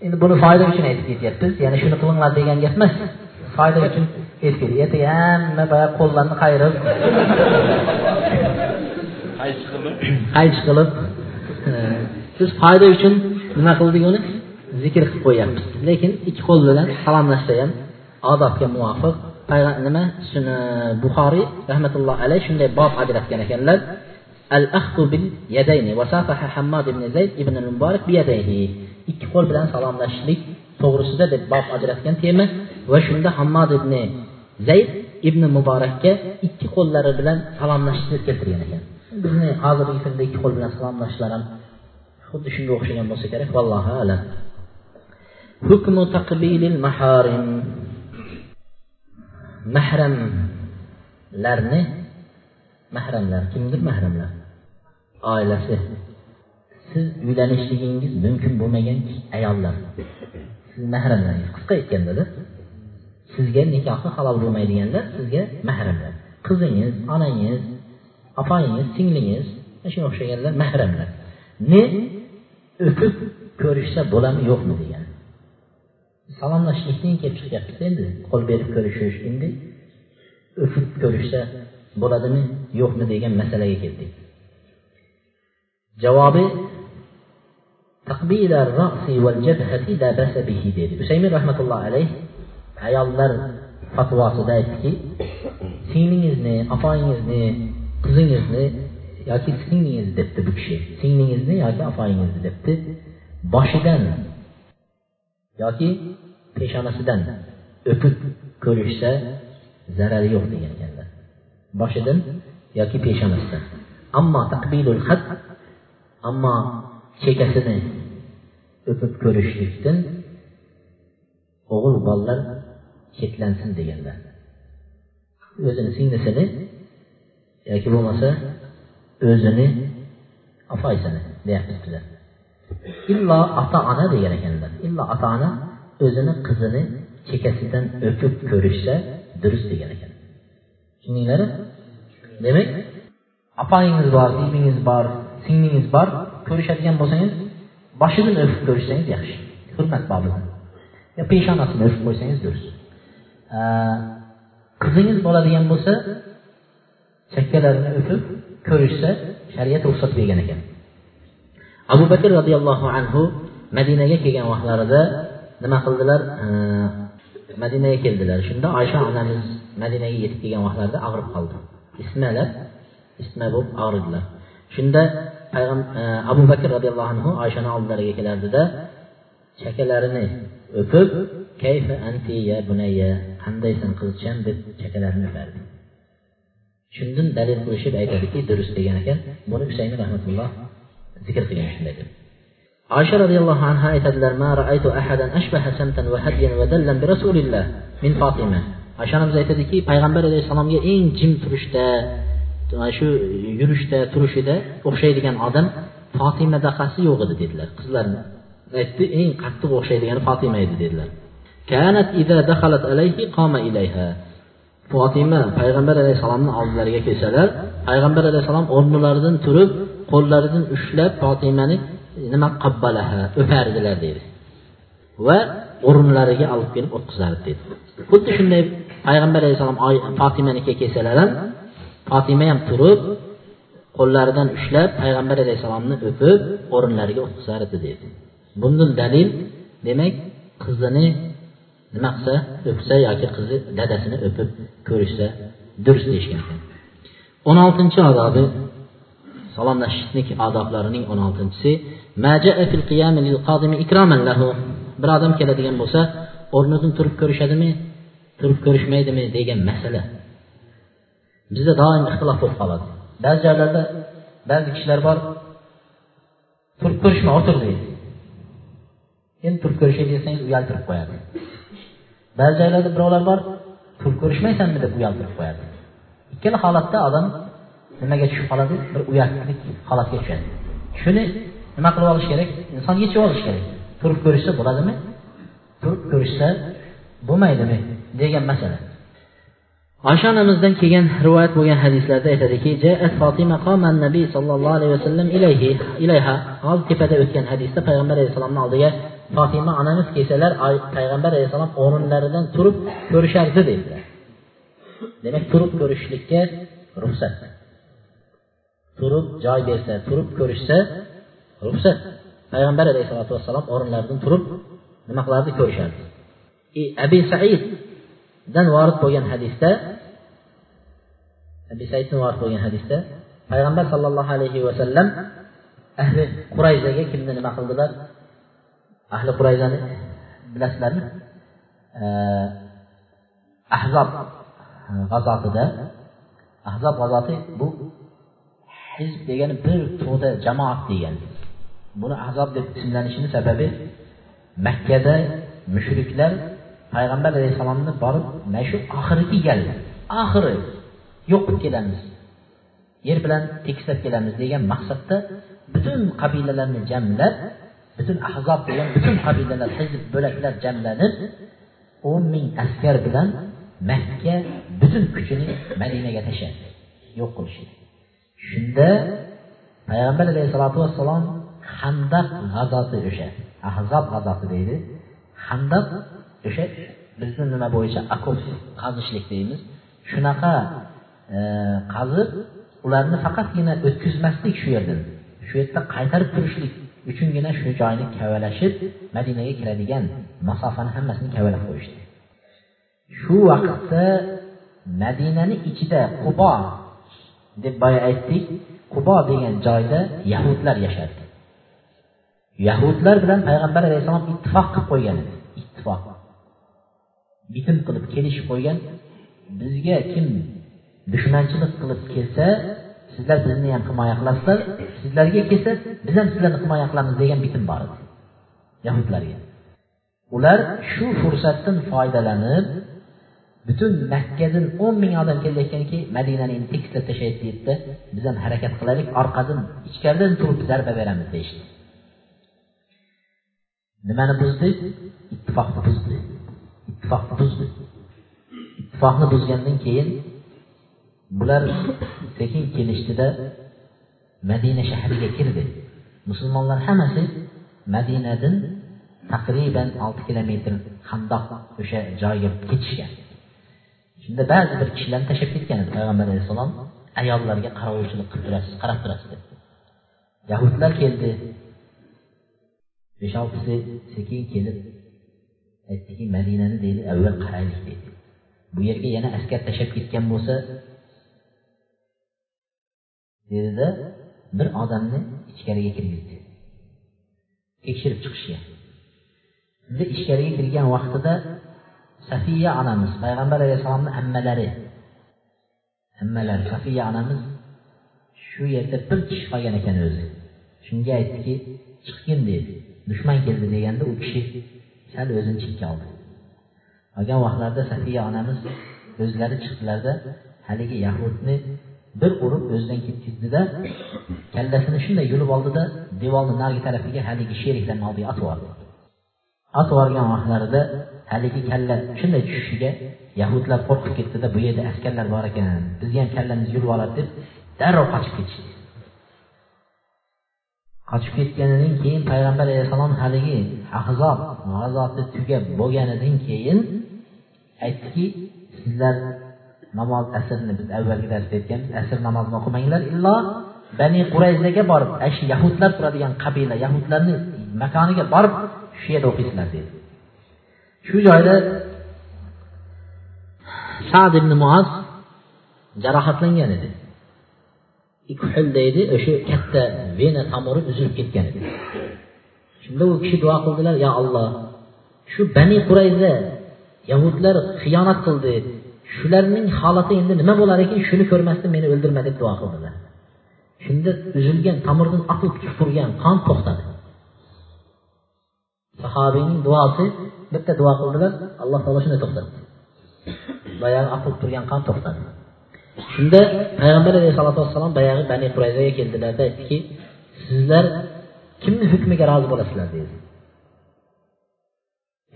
Endi buni foyda uchun aytib ketyapmiz. Ya'ni shuni qilinglar degan gap emas. Foyda uchun aytib ketyapti ertaga hamma boya qo'llarni qayrib qaychi qilib biz foyda uchun nima qildik uni zikr qilib qo'yyapmiz lekin ikki qo'l bilan salomlashsa ham odobga muvofiq. Nima? Buxoriy rahmatulloh alayh shunday bob ajratgan ekanlar al ahdu bil yadayni vasafaha hammad ibn zayd ibn al muborak bi yadayhi. İkki qo'l bilan salomlashishlik to'g'risida deb bob ajratgan tema va shunda hammad ibn zayd ibn muborakka ikki qo'llari bilan salomlashishni keltirgan ekan. Bizni hozirgi kunda ikki qo'l bilan salomlashishlar ham xuddi shunga o'xshagan bo'lsa kerak vallohu alam. Hukmu taqbilil maharim. Mahramlarni mahramlar kimdir mahramlar oilasi. Siz uylanishligingiz mumkin bo'lmagan ayollar. Siz mahramlaringiz qisqa aytgandada sizga nikohi halol bo'lmaydiganlar sizga mahramlar. Qizingiz onangiz opangiz singlingiz shunga o'xshaganlar mahramlar. Ne o'pib ko'rishsa bo'ladimi yo'qmi degan. Salomlashishlikdan kelib chiqyapmiz endi qo'l berib ko'rishish endi. O'pib ko'rishsa bo'ladimi yo'qmi degan masalaga keldik. Cavabı Təkbirə rəqsi vəl cəbhəti lə bəsə bihi dedi. Hüseymin rəhmətullah əleyh əyanlar fatvasıda etdi ki, sininizni, afayinizni, kızınızını ya ki sininiz depti bu kişi. Sininizni ya ki afayinizni depti. Başıdan ya ki peşanəsidən öpüb görüşsə zərəri yoxdur deyənlər. Başıdan ya ki peşanəsidən. Amma təkbilul xətt ammo chekkasini o'pib ko'rishlikdan o'g'il bolalar chetlansin deganlar o'zini singlisini yoki bo'lmasa o'zini opasini deyapmiz bizlar illo ota ona degan ekanlar. İllo ota ona o'zini qizini chekkasidan o'pib ko'rishsa durust degan ekan. Tushundinglar demak opangiz bor singlingiz bor singlingiz bor ko'rishadigan bo'lsangiz boshidan o'pib ko'rishsangiz yaxshi. Hurmat bobidan yo peshonasini o'pib qo'ysangiz durust. Qizingiz bo'ladigan bo'lsa chakkalarini o'pib ko'rishsa shariat ruxsat bergan ekan. Abu bakr roziyallohu anhu madinaga kelgan vaqtlarida nima qildilar? Madinaga keldilar. Shunda oysha onamiz madinaga yetib kelgan vaqtlarida og'rib qoldi. Ismalab isma bo'lib og'ridilar. Şunda Əbu e, Bəkir radiyallahu anhu Ayşəni aldılar gələrdi də çəkələrini öpüb Keyfə enti ya bunayya qandaysan qizcan deb çəkələrini öpərdi. Shundan dalil qilishib aytadiki, durust degan ekan. Buni Husayni rahmatulloh zikr qilgan shunday deb. Aisha radhiyallohu anha aytadilar: "Ma ra'aytu ahadan ashbaha samtan wa hadyan wa dallan bi Rasulillah min Fatima." Aisha onamiz aytadiki, payg'ambar alayhisalomga eng jim turishda, mana shu yurishda turishida o'xshaydigan odam fotima daqasi yo'q edi dedilar. Qizlarni aytdi eng qattiq o'xshaydigani fotima edi dedilar. Alayhi qoma ilayha. Fotima payg'ambar alayhissalomni oldilariga kelsalar payg'ambar alayhissalom o'rnilaridan turib qo'llaridan ushlab fotimani nima qabbalaha o'pardilar deydi va o'rinlariga olib kelib o'tqizardi deydi xuddi shunday payg'ambar alayhissalom fotimanikiga kelsalar ham fotima ham turib qo'llaridan ushlab payg'ambar alayhissalomni o'pib o'rinlariga o'tqizardi dedi. Bundan dalil demak qizini nima qilsa o'psa yoki qizi dadasini o'pib ko'rishsa durust deyishgan. Ekan o'n oltinchi odobi salomlashishlik odoblarining o'n oltinchisi bir odam keladigan bo'lsa o'rnidan turib ko'rishadimi turib ko'rishmaydimi degan masala bizda doim ixtilof bo'lib qoladi. Ba'zi joylarda ba'zi kishilar bor turib ko'rishma o'tir deydi. Endi turib ko'rishay desangiz uyaltirib qo'yadi. Ba'zi joylarda birovlar bor turib ko'rishmaysanmi deb uyaltirib qo'yadi. Ikkala holatda odam nimaga tushib qoladi? Bir uyatlik holatga tushadi. Shuni nima qilib olish kerak? Inson yechib olish kerak. Turib ko'rishsa bo'ladimi? Turib ko'rishsa bo'lmaydimi? degan masala. Oysha onamizdan kelgan rivoyat bo'lgan hadislarda aytadiki nabiy sollallohu alayhi vasallam ilayhi ilayha hozir tepada o'tgan hadisda payg'ambar alayhissalomni oldiga fotima onamiz kelsalar payg'ambar alayhissalom o'rinlaridan turib ko'rishardi dedilar. Demak turib ko'rishlikka ruxsat. Turib joy bersa turib ko'rishsa ruxsat. Payg'ambar alayhisalotu vassalom o'rinlaridan turib nima qilardi ko'rishardi. Abi dan vorid bo'lgan hadisda abi saiddan vorid bo'lgan hadisda payg'ambar sollallohu alayhi vasallam ahli qurayzaga kimni nima qildilar? Ahli qurayzani bilasizlarmi? Ahzob e, g'azotida. Ahzob g'azoti bu hizb degani bir to'da jamoat degani buni ahzob deb ismlanishini sababi makkada mushriklar payg'ambar alayhissalomni borib mana shu oxirgi gal oxiri yo'q qilib kelamiz yer bilan tekislab kelamiz degan maqsadda butun qabilalarni jamlab butun ahzob degan butun qabilalar hizb bo'laklar jamlanib o'n ming askar bilan makka butun kuchini madinaga tashladi yo'q qilishdi shunda payg'ambar alayhissalotu vassalom handaq g'azoti o'sha ahzob g'azoti deydi. Handaq o'sha bizni nima bo'yicha okop qazishlik deymiz. Shunaqa e, qazib ularni faqatgina o'tkazmaslik shu yerdan shu yerda qaytarib turishlik uchungina shu joyni kavalashib madinaga kiradigan masofani hammasini kavalab qo'yishdi. Shu vaqtda madinani ichida qubo deb boya aytdik. Qubo degan joyda yahudlar yashardi. Yahudlar bilan payg'ambar alayhissalom ittifoq qilib qo'ygan edi. Ittifoq. Bitim qilib kelishib qo'ygan bizga kim dushmanchilik qilib kelsa sizlar bizni ham himoya qilasizlar sizlarga kelsa biz ham sizlarni himoya qilamiz degan bitim bor edi yahudlarga. Ular shu fursatdan foydalanib butun makkadan o'n ming odam kelayotganki madinani endi tekislab tashlaydi deydida biz ham harakat qilaylik orqadan ichkaridan turib zarba beramiz deyishdi. Nimani buzdi? Ittifoqni buzdi. Ittifoq buzdi. Ittifoqni buzgandan keyin bular sekin kelishdida madina shahriga kirdi. Musulmonlar hammasi madinadan taqriban olti kilometr handoq o'sha joyga ketishgan. Shunda ba'zi bir kishilarni tashlab ketgan edi payg'ambar alayhissalom. Ayollarga qarovchilik qilib turasiz qarab turasiz deb yahudlar keldi. Besh oltisi sekin kelib aytdiki madinani deydi avval qaraylik deydi. Bu yerga yana askar tashlab ketgan bo'lsa dedida bir odamni ichkariga kirgizdi. Tekshirib chiqishga. Shunda ichkariga kirgan vaqtida safiya onamiz payg'ambar alayhissalomni ammalari ammalari safiya onamiz shu yerda bir kishi qolgan ekan o'zi. Shunga aytdiki chiqgin dedi. Dushman keldi deganda u kishi sal o'zini chetga oldi. Qolgan vaqtlarda safiya onamiz o'zlari chiqdilarda haligi yahudni bir urib o'zidan ketkazdida kallasini shunday yulib oldida devorni narigi tarafiga haligi sheriklarni oldiga otib yubordi. Otib yuborgan vaqtlarida haligi kalla shunday tushishiga yahudlar qo'rqib ketdida bu yerda askarlar bor ekan bizni ham kallamiz yulib oladi deb darrov qochib ketishdi. Qochib ketganidan keyin payg'ambar alayhissalom haligi ahzob g'azoti tugab bo'lganidan keyin aytdiki sizlar namoz asrni biz avvalgi darsda aytganmiz asr namozini o'qimanglar illo bani qurayzaga borib shu yahudlar turadigan qabila yahudlarni makoniga borib shu yerda o'qiysizlar dedi. Shu joyda sad ibn muaz jarohatlangan edi. Kuhil deydi. O'sha katta vena tomiri uzilib ketgan edi. Shunda u kishi duo qildilar yo alloh shu bani qurayza yahudlar xiyonat qildi. Shularning holati endi nima bo'lar ekan? Shuni ko'rmasdan meni o'ldirma deb duo qildilar. Shunda uzilgan tomirdan oqib turgan qon to'xtadi. Sahobiyning duosi bitta duo qildilar alloh taolo shuni to'xtatdi. Boyagi oqib turgan qon to'xtadi. Shunda payg'ambar alayhisalotu vassalom boyagi bani qurayzaga keldilarda aytdiki sizlar kimni hukmiga rozi bo'lasizlar dedi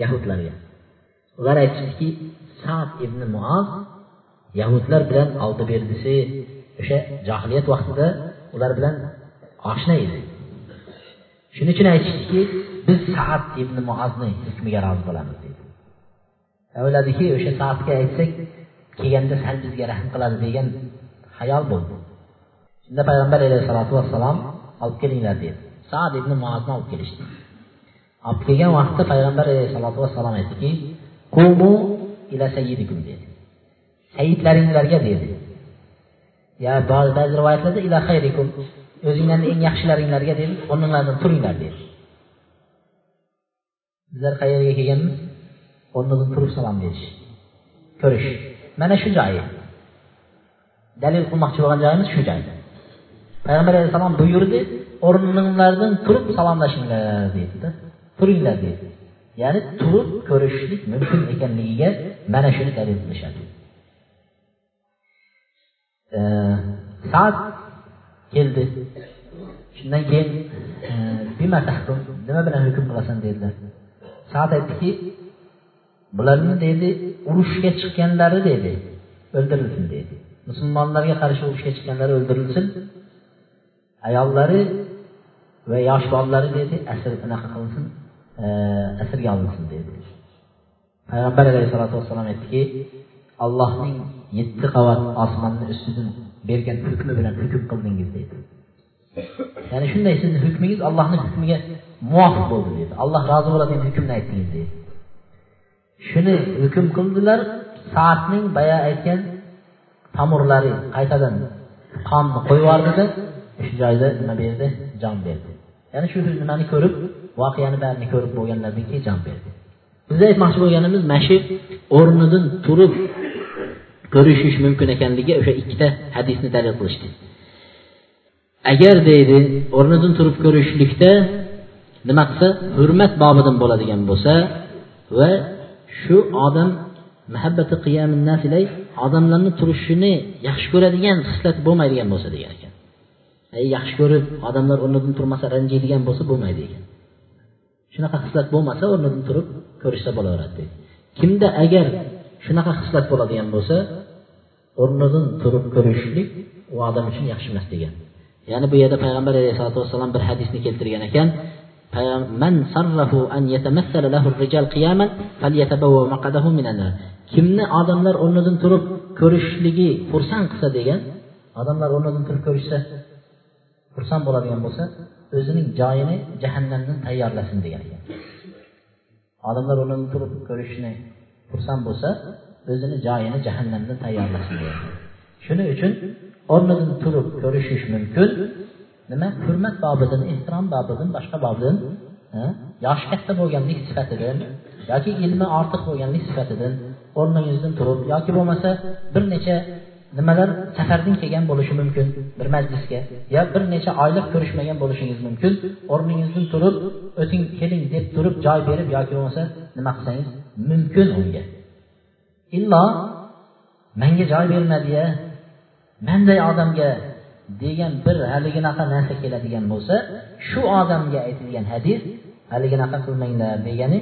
yahudlarga. Ular aytishdiki sad ibn muoz yahudlar bilan oldi berdisi o'sha johiliyat vaqtida ular bilan oshna edi. Shuning uchun aytishdiki biz saat ibn muozni hukmiga rozi bo'lamiz dedi o'yladiki o'sha saatga aytsak kelganda sal bizga rahm qiladi degan xayol bo'ldi. Shunda payg'ambar alayhissalotu vassalom olib kelinglar dedi. Sad ibn muozni olib kelishdi. Olib kelgan vaqtda payg'ambar alayhissalotu vassalom aytdiki qumu ila sayyidikum dedi. Sayidlaringlarga dedi. Ya ba'zi rivoyatlarda ila xayrikum o'zinglarni eng yaxshilaringlarga dedi. O'rninglardan turinglar dedi. Bizlar qayerga kelganmiz? O'rnidan turib salom berish ko'rish. Mənə şu cəyi dəlil qılmaqçı olan cəyimiz şu cəydir. Peyğəmbər əleyhissalam buyurdu, orunlardan turub salamlaşınlar deyildi də. Turinglar deyildi. Yəni turub görüşlük mümkün ekanligiga mana shuni dalil qilishadi. E, saat keldi. Shundan keyin e, bima tahkum, nima bilan hukm qilasan dedilar. Saat aytdiki, bularni deydi urushga chiqqanlari dedi o'ldirilsin deydi musulmonlarga qarshi urushga chiqqanlari o'ldirilsin. Ayollari va yosh bolalari deydi asr unaqa qilinsin asrga olinsin deydi payg'ambar alayhissalotu vassalom aytdiki allohning yetti qavat osmonni ustidan bergan hukmi bilan hukm qildingiz deydi ya'ni shunday sizni hukmingiz allohni hukmiga muvofiq bo'ldi deydi alloh rozi bo'ladigan hukmni aytdingiz deydi shuni hukm qildilar. Soatning boya aytgan tamurlari qaytadan qonni qo'yib yubordida shu joyda nima berdi? Jon berdi. Ya'ni shu nimani ko'rib voqeani barini ko'rib bo'lganlaridan keyin jon berdi. Biz aytmoqchi bo'lganimiz mana shu o'rnidan turib ko'rishish mumkin ekanligi o'sha ikkita hadisni dalil qilishdi. Agar deydi o'rnidan turib ko'rishlikda nima qilsa hurmat bobidan bo'ladigan bo'lsa va shu odam muhabbati qiyaminnasilay odamlarni turishini yaxshi ko'radigan xislat bo'lmaydigan bo'lsa degan ekan. Yaxshi ko'rib odamlar o'rnidan turmasa ranjiydigan bo'lsa bo'lmaydi ekan shunaqa xislat bo'lmasa o'rnidan turib ko'rishsa bo'laveradi deydi kimda agar shunaqa xislat bo'ladigan bo'lsa o'rnidan turib ko'rishlik u odam uchun yaxshi emas degan. Ya'ni bu yerda payg'ambar alayhisalotu vassalom bir hadisni keltirgan ekan. man sarrahu an yatamassala lahu rijal qiyaman falyatabawwa maqadahu minan kimni odamlar o'rnidan turib ko'rishligi xursand qilsa degan odamlar o'rnidan turib ko'rishsa xursand bo'ladigan bo'lsa o'zining joyini jahannamdan tayyorlasin degan ekan. Odamlar o'rnidan turib ko'rishni xursand bo'lsa o'zini joyini jahannamdan tayyorlasin degan. Shuning uchun o'rnidan turib ko'rishish mumkin nima? Hurmat bobidan ehtirom bobidan boshqa bobidan yoshi katta bo'lganlik sifatidan yoki ilmi ortiq bo'lganlik sifatidan o'rningizdan turib yoki bo'lmasa bir necha nimalar safardan kelgan bo'lishi mumkin bir majlisga yo bir necha oylik ko'rishmagan bo'lishingiz mumkin o'rningizdan turib o'ting keling deb turib joy berib yoki bo'lmasa nima qilsangiz mumkin unga. Illo manga joy bermadiya manday odamga degan bir haliginaqa narsa keladigan bo'lsa shu odamga aytilgan hadis haliginaqa qilmanglar degani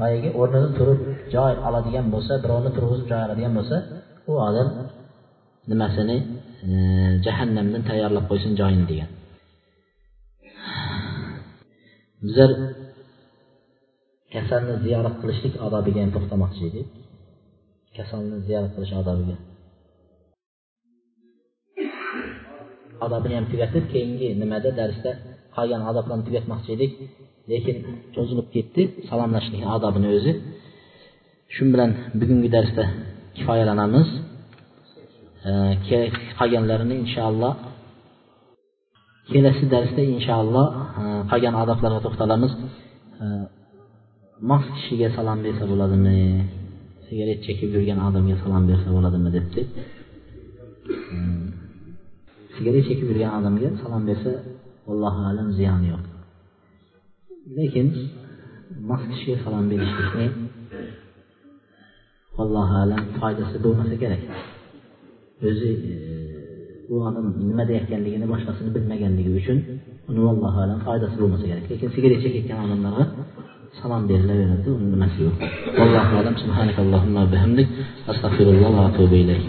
boyagi o'rnidan turib joy oladigan bo'lsa birovni turg'izib joy oladigan bo'lsa u odam nimasini e, jahannamdan tayyorlab qo'ysin joyini degan. Bizlar kasalni ziyorat qilishlik odobiga ham to'xtamoqchi edik. Kasalni ziyorat qilish odobiga. Odobini ham tugatib keyingi nimada darsda qolgan odoblarni tugatmoqchi edik lekin cho'zilib ketdi salomlashishlik odobini o'zi shu bilan bugungi darsda kifoyalanamiz qolganlarini inshaalloh kelasi darsda inshaalloh qolgan odoblarga to'xtalamiz mast kishiga salom bersa bo'ladimi sigaret chekib yurgan odamga salom bersa bo'ladimi debdi sigaret chekib yurgan odamga salom bersa allohu alam ziyoni yo'q lekin mast kishiga salom berishlikni allohu alam foydasi bo'lmasa kerak o'zi u odam nima deyayotganligini boshqasini bilmaganligi uchun uni allohu alam foydasi bo'lmasa kerak lekin sigaret chekayotgan odamlarga salom berilaveradi uni nimasi yo'q allohu alam subhanakallohumma bihamdik. Astag'firulloh va atubu ilayk